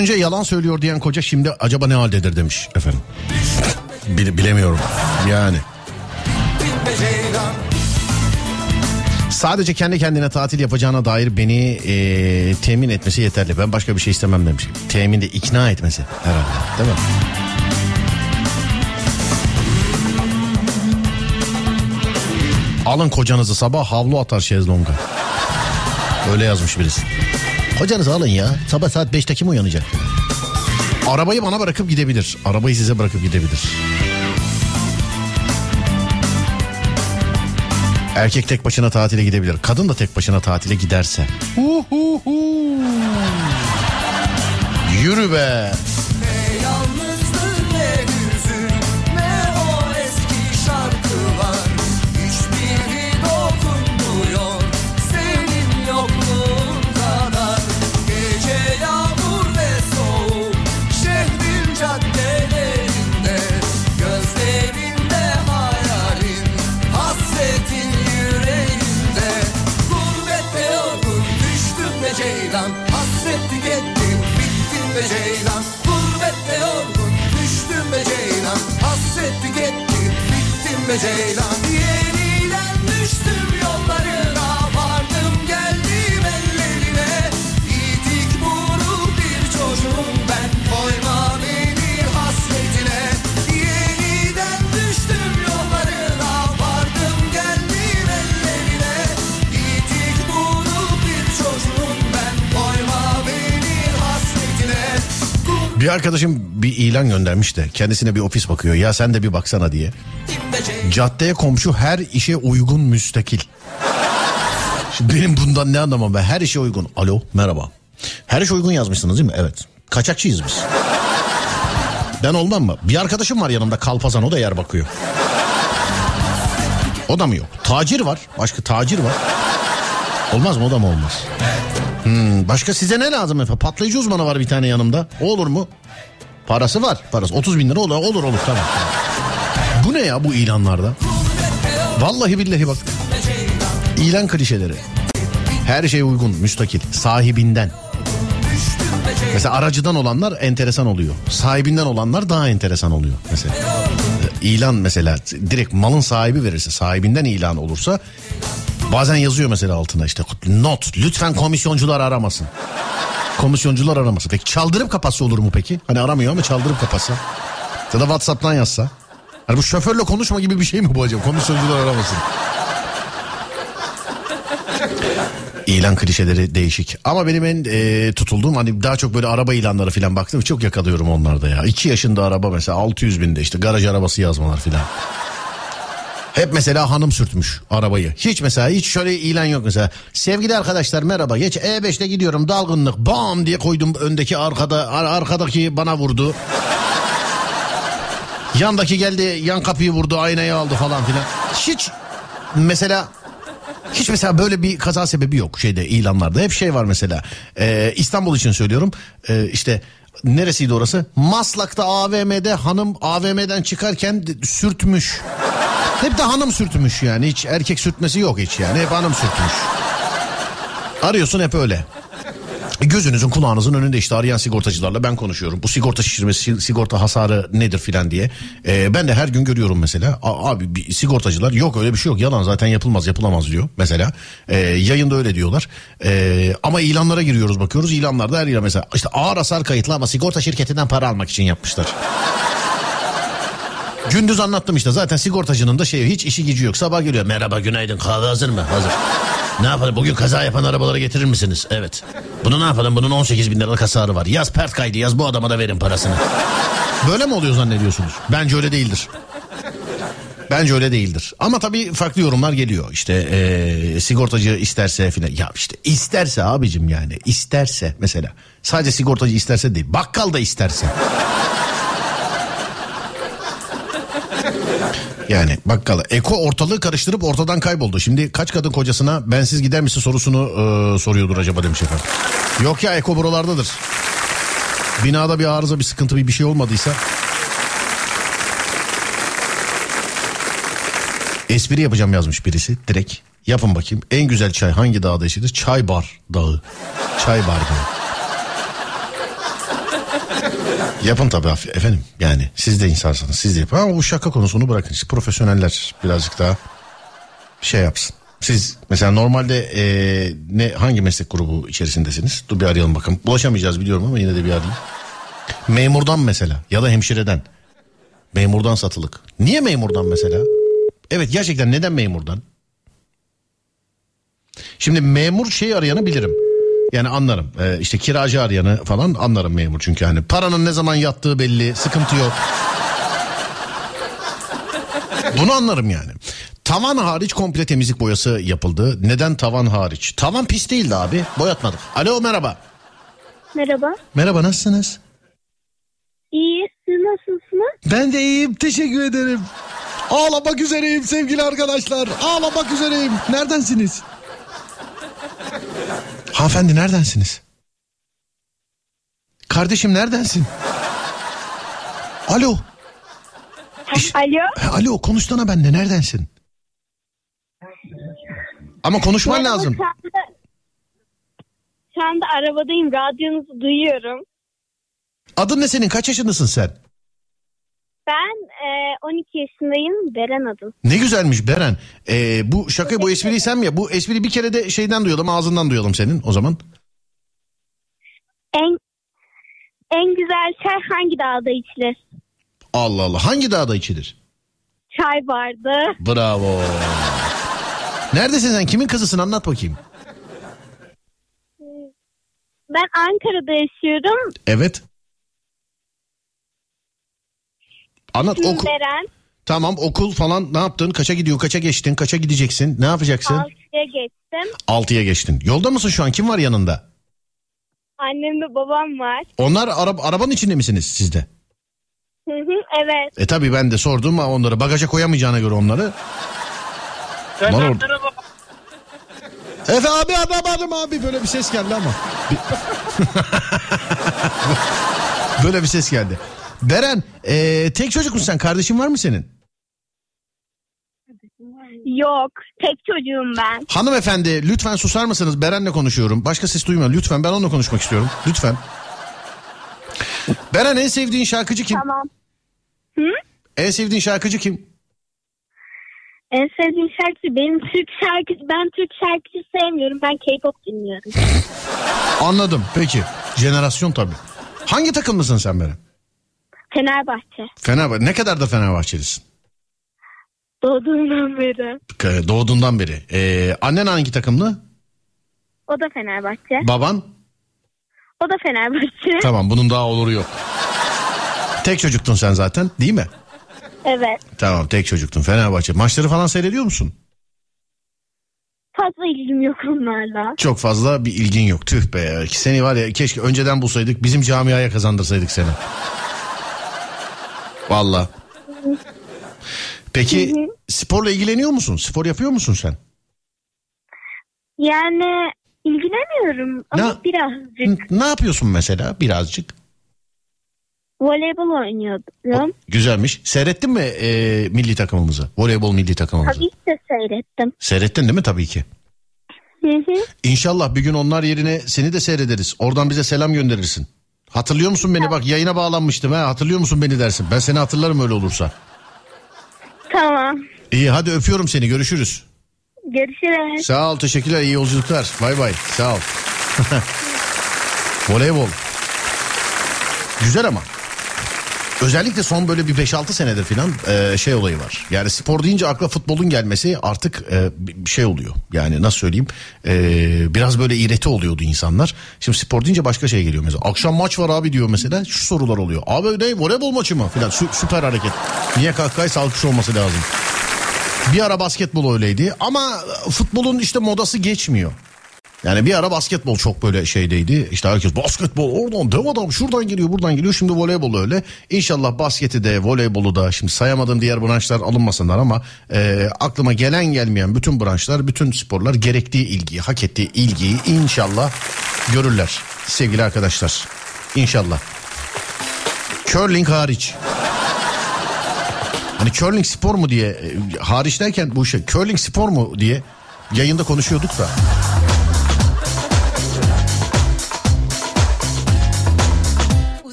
Önce yalan söylüyor diyen koca şimdi acaba ne haldedir demiş efendim. Bil- bilemiyorum yani. Sadece kendi kendine tatil yapacağına dair beni eee, temin etmesi yeterli. Ben başka bir şey istemem demiş. Temin de ikna etmesi herhalde değil mi? Alın kocanızı sabah havlu atar şezlonga. Öyle yazmış birisi. Kocanızı alın ya. Sabah saat 5'te kim uyanacak? Arabayı bana bırakıp gidebilir. Arabayı size bırakıp gidebilir. Erkek tek başına tatile gidebilir. Kadın da tek başına tatile giderse. Yürü be. Bir arkadaşım bir ilan göndermiş de kendisine bir ofis bakıyor. Ya sen de bir baksana diye. Caddeye komşu her işe uygun müstakil. Benim bundan ne anlamam ben her işe uygun. Alo merhaba. Her işe uygun yazmışsınız değil mi? Evet. Kaçakçıyız biz. Ben olmam mı? Bir arkadaşım var yanımda kalpazan o da yer bakıyor. O da mı yok? Tacir var. Başka tacir var. Olmaz mı o da mı olmaz? Hmm, başka size ne lazım efendim? Patlayıcı uzmanı var bir tane yanımda. O olur mu? Parası var. Parası 30 bin lira olur olur olur tamam. Bu ne ya bu ilanlarda? Vallahi billahi bak. İlan klişeleri. Her şey uygun, müstakil, sahibinden. Mesela aracıdan olanlar enteresan oluyor. Sahibinden olanlar daha enteresan oluyor mesela. İlan mesela direkt malın sahibi verirse sahibinden ilan olursa bazen yazıyor mesela altına işte not lütfen komisyoncular aramasın. Komisyoncular aramasın. Peki çaldırıp kapatsa olur mu peki? Hani aramıyor ama çaldırıp kapatsa. Ya da Whatsapp'tan yazsa. Hani bu şoförle konuşma gibi bir şey mi bu acaba? Komisyoncular aramasın. İlan klişeleri değişik. Ama benim en e, tutulduğum hani daha çok böyle araba ilanları falan baktım. Çok yakalıyorum onlarda ya. 2 yaşında araba mesela 600 binde işte garaj arabası yazmalar falan. Hep mesela hanım sürtmüş arabayı. Hiç mesela hiç şöyle ilan yok mesela. Sevgili arkadaşlar merhaba. Geç E5'te gidiyorum dalgınlık. Bam diye koydum öndeki arkada ar- arkadaki bana vurdu. Yandaki geldi yan kapıyı vurdu aynayı aldı falan filan. Hiç mesela hiç mesela böyle bir kaza sebebi yok şeyde ilanlarda. Hep şey var mesela. Ee, İstanbul için söylüyorum. Ee, işte neresiydi orası? Maslak'ta AVM'de hanım AVM'den çıkarken sürtmüş. Hep de hanım sürtmüş yani. Hiç erkek sürtmesi yok hiç yani. Hep hanım sürtmüş. Arıyorsun hep öyle. Gözünüzün kulağınızın önünde işte arayan sigortacılarla ben konuşuyorum. Bu sigorta şişirmesi, sigorta hasarı nedir filan diye. Ee, ben de her gün görüyorum mesela. A- abi bir sigortacılar yok öyle bir şey yok. Yalan zaten yapılmaz yapılamaz diyor mesela. Ee, yayında öyle diyorlar. Ee, ama ilanlara giriyoruz bakıyoruz. İlanlarda her ilan mesela işte ağır hasar kayıtlı ama sigorta şirketinden para almak için yapmışlar. Gündüz anlattım işte zaten sigortacının da şey hiç işi gücü yok. Sabah geliyor merhaba günaydın kahve hazır mı? Hazır. Ne yapalım bugün kaza yapan arabaları getirir misiniz? Evet. Bunu ne yapalım bunun 18 bin liralık hasarı var. Yaz pert kaydı yaz bu adama da verin parasını. Böyle mi oluyor zannediyorsunuz? Bence öyle değildir. Bence öyle değildir. Ama tabii farklı yorumlar geliyor. İşte eee, sigortacı isterse filan. Ya işte isterse abicim yani isterse mesela. Sadece sigortacı isterse değil. Bakkal da isterse. Yani bakkala. Eko ortalığı karıştırıp ortadan kayboldu. Şimdi kaç kadın kocasına bensiz gider misin sorusunu e, soruyordur acaba demiş efendim. Yok ya Eko buralardadır. Binada bir arıza bir sıkıntı bir bir şey olmadıysa. Espri yapacağım yazmış birisi direkt. Yapın bakayım. En güzel çay hangi dağda içilir? Çay bar dağı. Çay bar dağı. Yapın tabii efendim yani siz de insansınız siz de yapın ama bu şaka konusunu bırakın işte profesyoneller birazcık daha şey yapsın. Siz mesela normalde eee, ne hangi meslek grubu içerisindesiniz? Dur bir arayalım bakalım. Ulaşamayacağız biliyorum ama yine de bir arayayım. Memurdan mesela ya da hemşireden. Memurdan satılık. Niye memurdan mesela? Evet gerçekten neden memurdan? Şimdi memur şey arayanı bilirim. Yani anlarım. Ee, işte kiracı arayanı falan anlarım memur çünkü hani paranın ne zaman yattığı belli, sıkıntı yok. Bunu anlarım yani. Tavan hariç komple temizlik boyası yapıldı. Neden tavan hariç? Tavan pis değildi abi. Boyatmadık. Alo merhaba. Merhaba. Merhaba nasılsınız? İyi. Siz nasılsınız? Ben de iyiyim teşekkür ederim. Ağlamak üzereyim sevgili arkadaşlar. Ağlamak üzereyim. Neredensiniz? Hanımefendi neredensiniz? Kardeşim neredensin? Alo. Alo. Alo konuşsana bende neredensin? Ama konuşman Merhaba, lazım. Şu anda, şu anda arabadayım. Radyonuzu duyuyorum. Adın ne senin? Kaç yaşındasın sen? Ben e, 12 yaşındayım. Beren adım. Ne güzelmiş Beren. Ee, bu şaka bu espriyi sen mi ya? Bu espriyi bir kere de şeyden duyalım ağzından duyalım senin o zaman. En en güzel çay hangi dağda içilir? Allah Allah. Hangi dağda içilir? Çay vardı. Bravo. Neredesin sen? Kimin kızısın? Anlat bakayım. Ben Ankara'da yaşıyorum. Evet. Anlat İsmim okul. Beren. Tamam okul falan ne yaptın? Kaça gidiyor? Kaça geçtin? Kaça gideceksin? Ne yapacaksın? 6'ya geçtim. Altıya geçtin. Yolda mısın şu an? Kim var yanında? Annem ve babam var. Onlar araba, arabanın içinde misiniz sizde? Hı hı, evet. E tabi ben de sordum ama onları bagaja koyamayacağına göre onları. Lan orada- Efe abi anlamadım abi böyle bir ses geldi ama. Böyle bir ses geldi. Beren e, tek çocuk musun sen? Kardeşin var mı senin? Yok. Tek çocuğum ben. Hanımefendi lütfen susar mısınız? Beren'le konuşuyorum. Başka ses duymuyorum. Lütfen ben onunla konuşmak istiyorum. Lütfen. Beren en sevdiğin şarkıcı kim? Tamam. Hı? En sevdiğin şarkıcı kim? En sevdiğim şarkı benim Türk şarkısı. Ben Türk şarkıcı sevmiyorum. Ben K-pop dinliyorum. Anladım peki. Jenerasyon tabii. Hangi takımlısın sen Beren? Fenerbahçe. Fenerbahçe. Ne kadar da Fenerbahçelisin? Doğduğumdan beri. Doğduğundan beri. Ee, annen hangi takımlı? O da Fenerbahçe. Baban? O da Fenerbahçe. Tamam bunun daha oluru yok. Tek çocuktun sen zaten değil mi? Evet. Tamam tek çocuktun Fenerbahçe. Maçları falan seyrediyor musun? Fazla ilgim yok onlarla. Çok fazla bir ilgin yok. Tüh be. Seni var ya keşke önceden bulsaydık bizim camiaya kazandırsaydık seni. Valla. Peki sporla ilgileniyor musun? Spor yapıyor musun sen? Yani ilgilenmiyorum ama Ne- birazcık. Ne yapıyorsun mesela birazcık? Voleybol oynuyordum. Güzelmiş. Seyrettin mi e, milli takımımızı? Voleybol milli takımımızı. Tabii ki de seyrettim. Seyrettin değil mi? Tabii ki. Hı hı. İnşallah bir gün onlar yerine seni de seyrederiz. Oradan bize selam gönderirsin. Hatırlıyor musun beni? Bak yayına bağlanmıştım ha. Hatırlıyor musun beni dersin. Ben seni hatırlarım öyle olursa. Tamam. İyi hadi öpüyorum seni. Görüşürüz. Görüşürüz. Sağ ol teşekkürler iyi yolculuklar. Bay bay sağ ol. Voleybol. Güzel ama. Özellikle son böyle bir 5-6 senedir falan e, şey olayı var. Yani spor deyince akla futbolun gelmesi artık e, şey oluyor. Yani nasıl söyleyeyim e, biraz böyle iğreti oluyordu insanlar. Şimdi spor deyince başka şey geliyor mesela. Akşam maç var abi diyor mesela şu sorular oluyor. Abi ne voleybol maçı mı filan Sü- süper hareket. Niye kahkahaysa alkış olması lazım. Bir ara basketbol öyleydi ama futbolun işte modası geçmiyor. Yani bir ara basketbol çok böyle şeydeydi. İşte herkes basketbol oradan dev adam şuradan geliyor buradan geliyor. Şimdi voleybol öyle. İnşallah basketi de voleybolu da şimdi sayamadığım diğer branşlar alınmasınlar ama e, aklıma gelen gelmeyen bütün branşlar bütün sporlar gerektiği ilgiyi hak ettiği ilgiyi inşallah görürler sevgili arkadaşlar. İnşallah. Curling hariç. Hani curling spor mu diye e, hariç derken bu şey curling spor mu diye yayında konuşuyorduk da.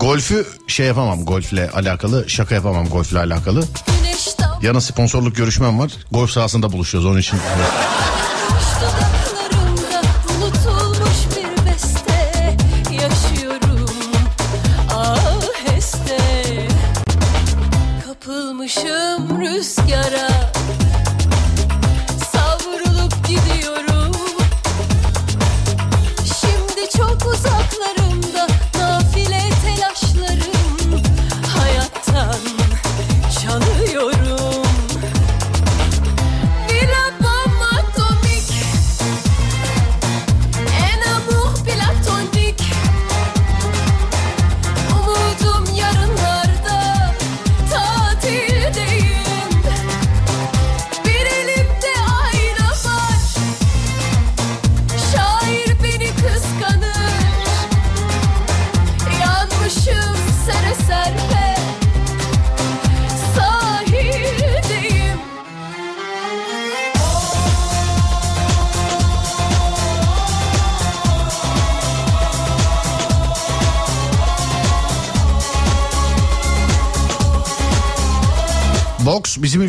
Golfü şey yapamam golfle alakalı şaka yapamam golfle alakalı. Yana sponsorluk görüşmem var. Golf sahasında buluşuyoruz onun için.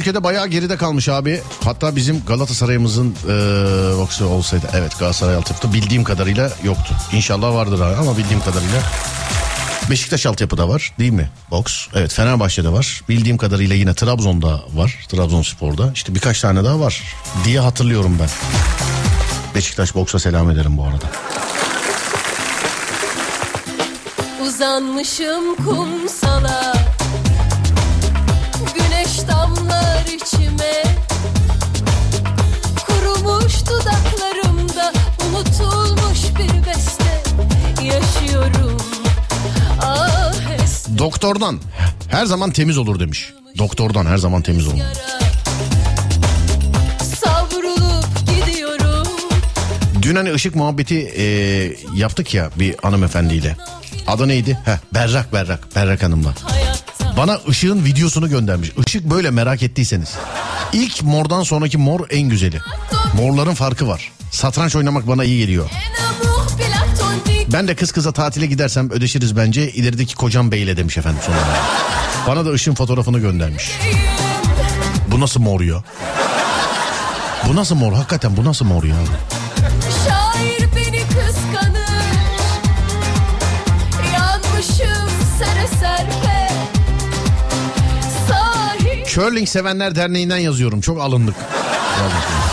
Ülkede bayağı geride kalmış abi. Hatta bizim Galatasaray'ımızın e, boksu olsaydı evet Galatasaray altyapıda bildiğim kadarıyla yoktu. İnşallah vardır abi ama bildiğim kadarıyla Beşiktaş altyapıda var değil mi? Boks. Evet Fenerbahçe'de var. Bildiğim kadarıyla yine Trabzon'da var. Trabzonspor'da. İşte birkaç tane daha var diye hatırlıyorum ben. Beşiktaş boksa selam ederim bu arada. Uzanmışım kumsala damlar içime Kurumuş dudaklarımda Unutulmuş bir beste Yaşıyorum aheste Doktordan her zaman temiz olur demiş. Doktordan her zaman temiz olur. Dün hani ışık muhabbeti e, yaptık ya bir hanımefendiyle. Adı neydi? Heh, Berrak Berrak. Berrak Hanım'la. Bana ışığın videosunu göndermiş. Işık böyle merak ettiyseniz. İlk mordan sonraki mor en güzeli. Morların farkı var. Satranç oynamak bana iyi geliyor. Ben de kız kıza tatile gidersem ödeşiriz bence. İlerideki kocam beyle demiş efendim sonra. Bana da ışın fotoğrafını göndermiş. Bu nasıl mor ya? Bu nasıl mor? Hakikaten bu nasıl mor ya? Curling Sevenler Derneği'nden yazıyorum. Çok alındık.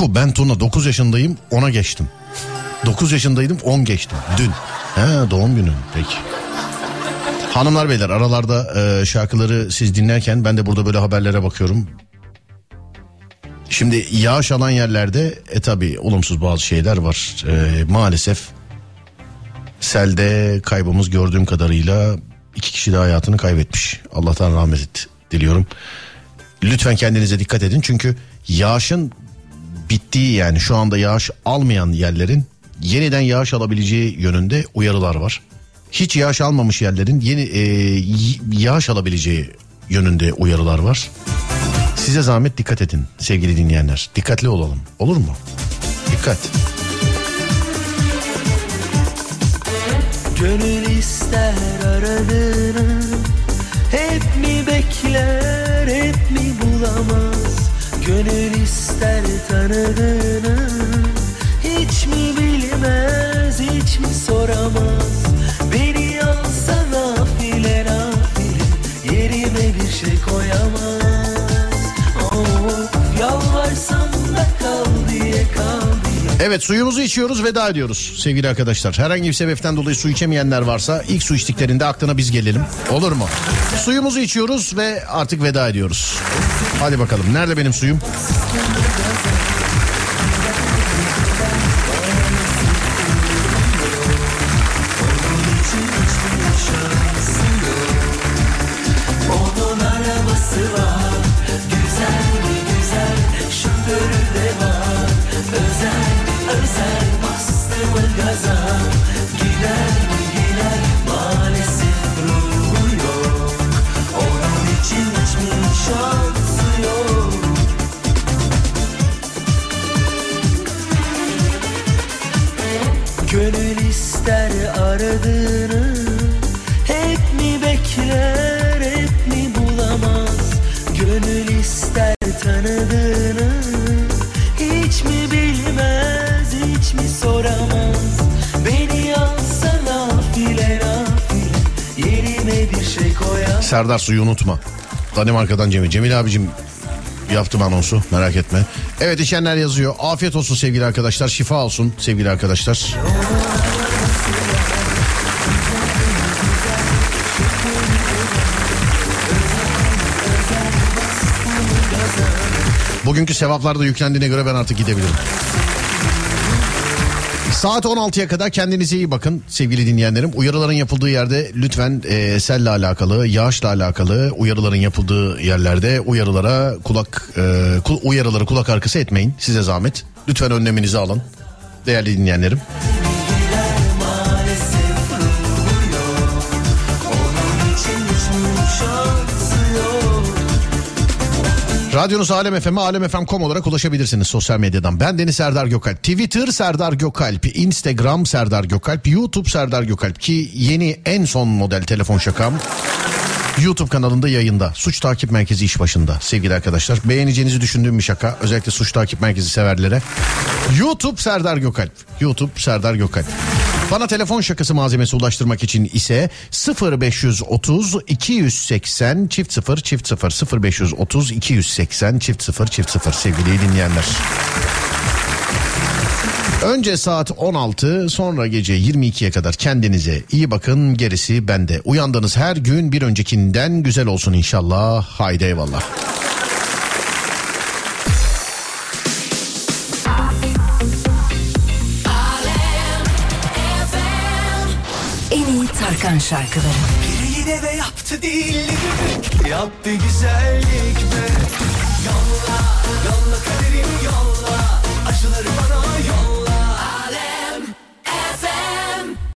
Oku ben Tuna 9 yaşındayım 10'a geçtim. 9 yaşındaydım 10 geçtim dün. He doğum günün peki. Hanımlar beyler aralarda e, şarkıları siz dinlerken ben de burada böyle haberlere bakıyorum. Şimdi yağış alan yerlerde e tabi olumsuz bazı şeyler var. E, maalesef selde kaybımız gördüğüm kadarıyla iki kişi de hayatını kaybetmiş. Allah'tan rahmet diliyorum. Lütfen kendinize dikkat edin çünkü yağışın bittiği yani şu anda yağış almayan yerlerin yeniden yağış alabileceği yönünde uyarılar var. Hiç yağış almamış yerlerin yeni e, yağış alabileceği yönünde uyarılar var. Size zahmet dikkat edin sevgili dinleyenler. Dikkatli olalım. Olur mu? Dikkat. Gönül ister aradığını Hep mi bekler hep mi bulamaz Gönül ister tanıdığını Hiç mi bilmez hiç mi soramaz? Beni alsana nafile nafile Yerime bir şey koyamaz Evet suyumuzu içiyoruz veda ediyoruz sevgili arkadaşlar. Herhangi bir sebepten dolayı su içemeyenler varsa ilk su içtiklerinde aklına biz gelelim. Olur mu? Suyumuzu içiyoruz ve artık veda ediyoruz. Hadi bakalım nerede benim suyum? Serdar suyu unutma. Danimarka'dan Cemil. Cemil abicim yaptım anonsu merak etme. Evet içenler yazıyor. Afiyet olsun sevgili arkadaşlar. Şifa olsun sevgili arkadaşlar. Bugünkü sevaplar da yüklendiğine göre ben artık gidebilirim. Saat 16'ya kadar kendinize iyi bakın sevgili dinleyenlerim. Uyarıların yapıldığı yerde lütfen e, selle alakalı, yağışla alakalı uyarıların yapıldığı yerlerde uyarılara kulak e, uyarıları kulak arkası etmeyin. Size zahmet. Lütfen önleminizi alın. Değerli dinleyenlerim. Radyonuz Alem FM'e alemfm.com olarak ulaşabilirsiniz sosyal medyadan. Ben Deniz Serdar Gökalp. Twitter Serdar Gökalp. Instagram Serdar Gökalp. YouTube Serdar Gökalp. Ki yeni en son model telefon şakam. YouTube kanalında yayında. Suç Takip Merkezi iş başında sevgili arkadaşlar. Beğeneceğinizi düşündüğüm bir şaka. Özellikle Suç Takip Merkezi severlere. YouTube Serdar Gökalp. YouTube Serdar Gökalp. Bana telefon şakası malzemesi ulaştırmak için ise 0530 280 çift 0 çift 0 0530 280 çift 0 çift 0 sevgili dinleyenler. Önce saat 16 sonra gece 22'ye kadar kendinize iyi bakın gerisi bende. Uyandığınız her gün bir öncekinden güzel olsun inşallah. Haydi eyvallah. Tarkan şarkıları. Biri yine de yaptı değillik Yaptı güzellik be Yolla, yolla kaderim yolla. Acıları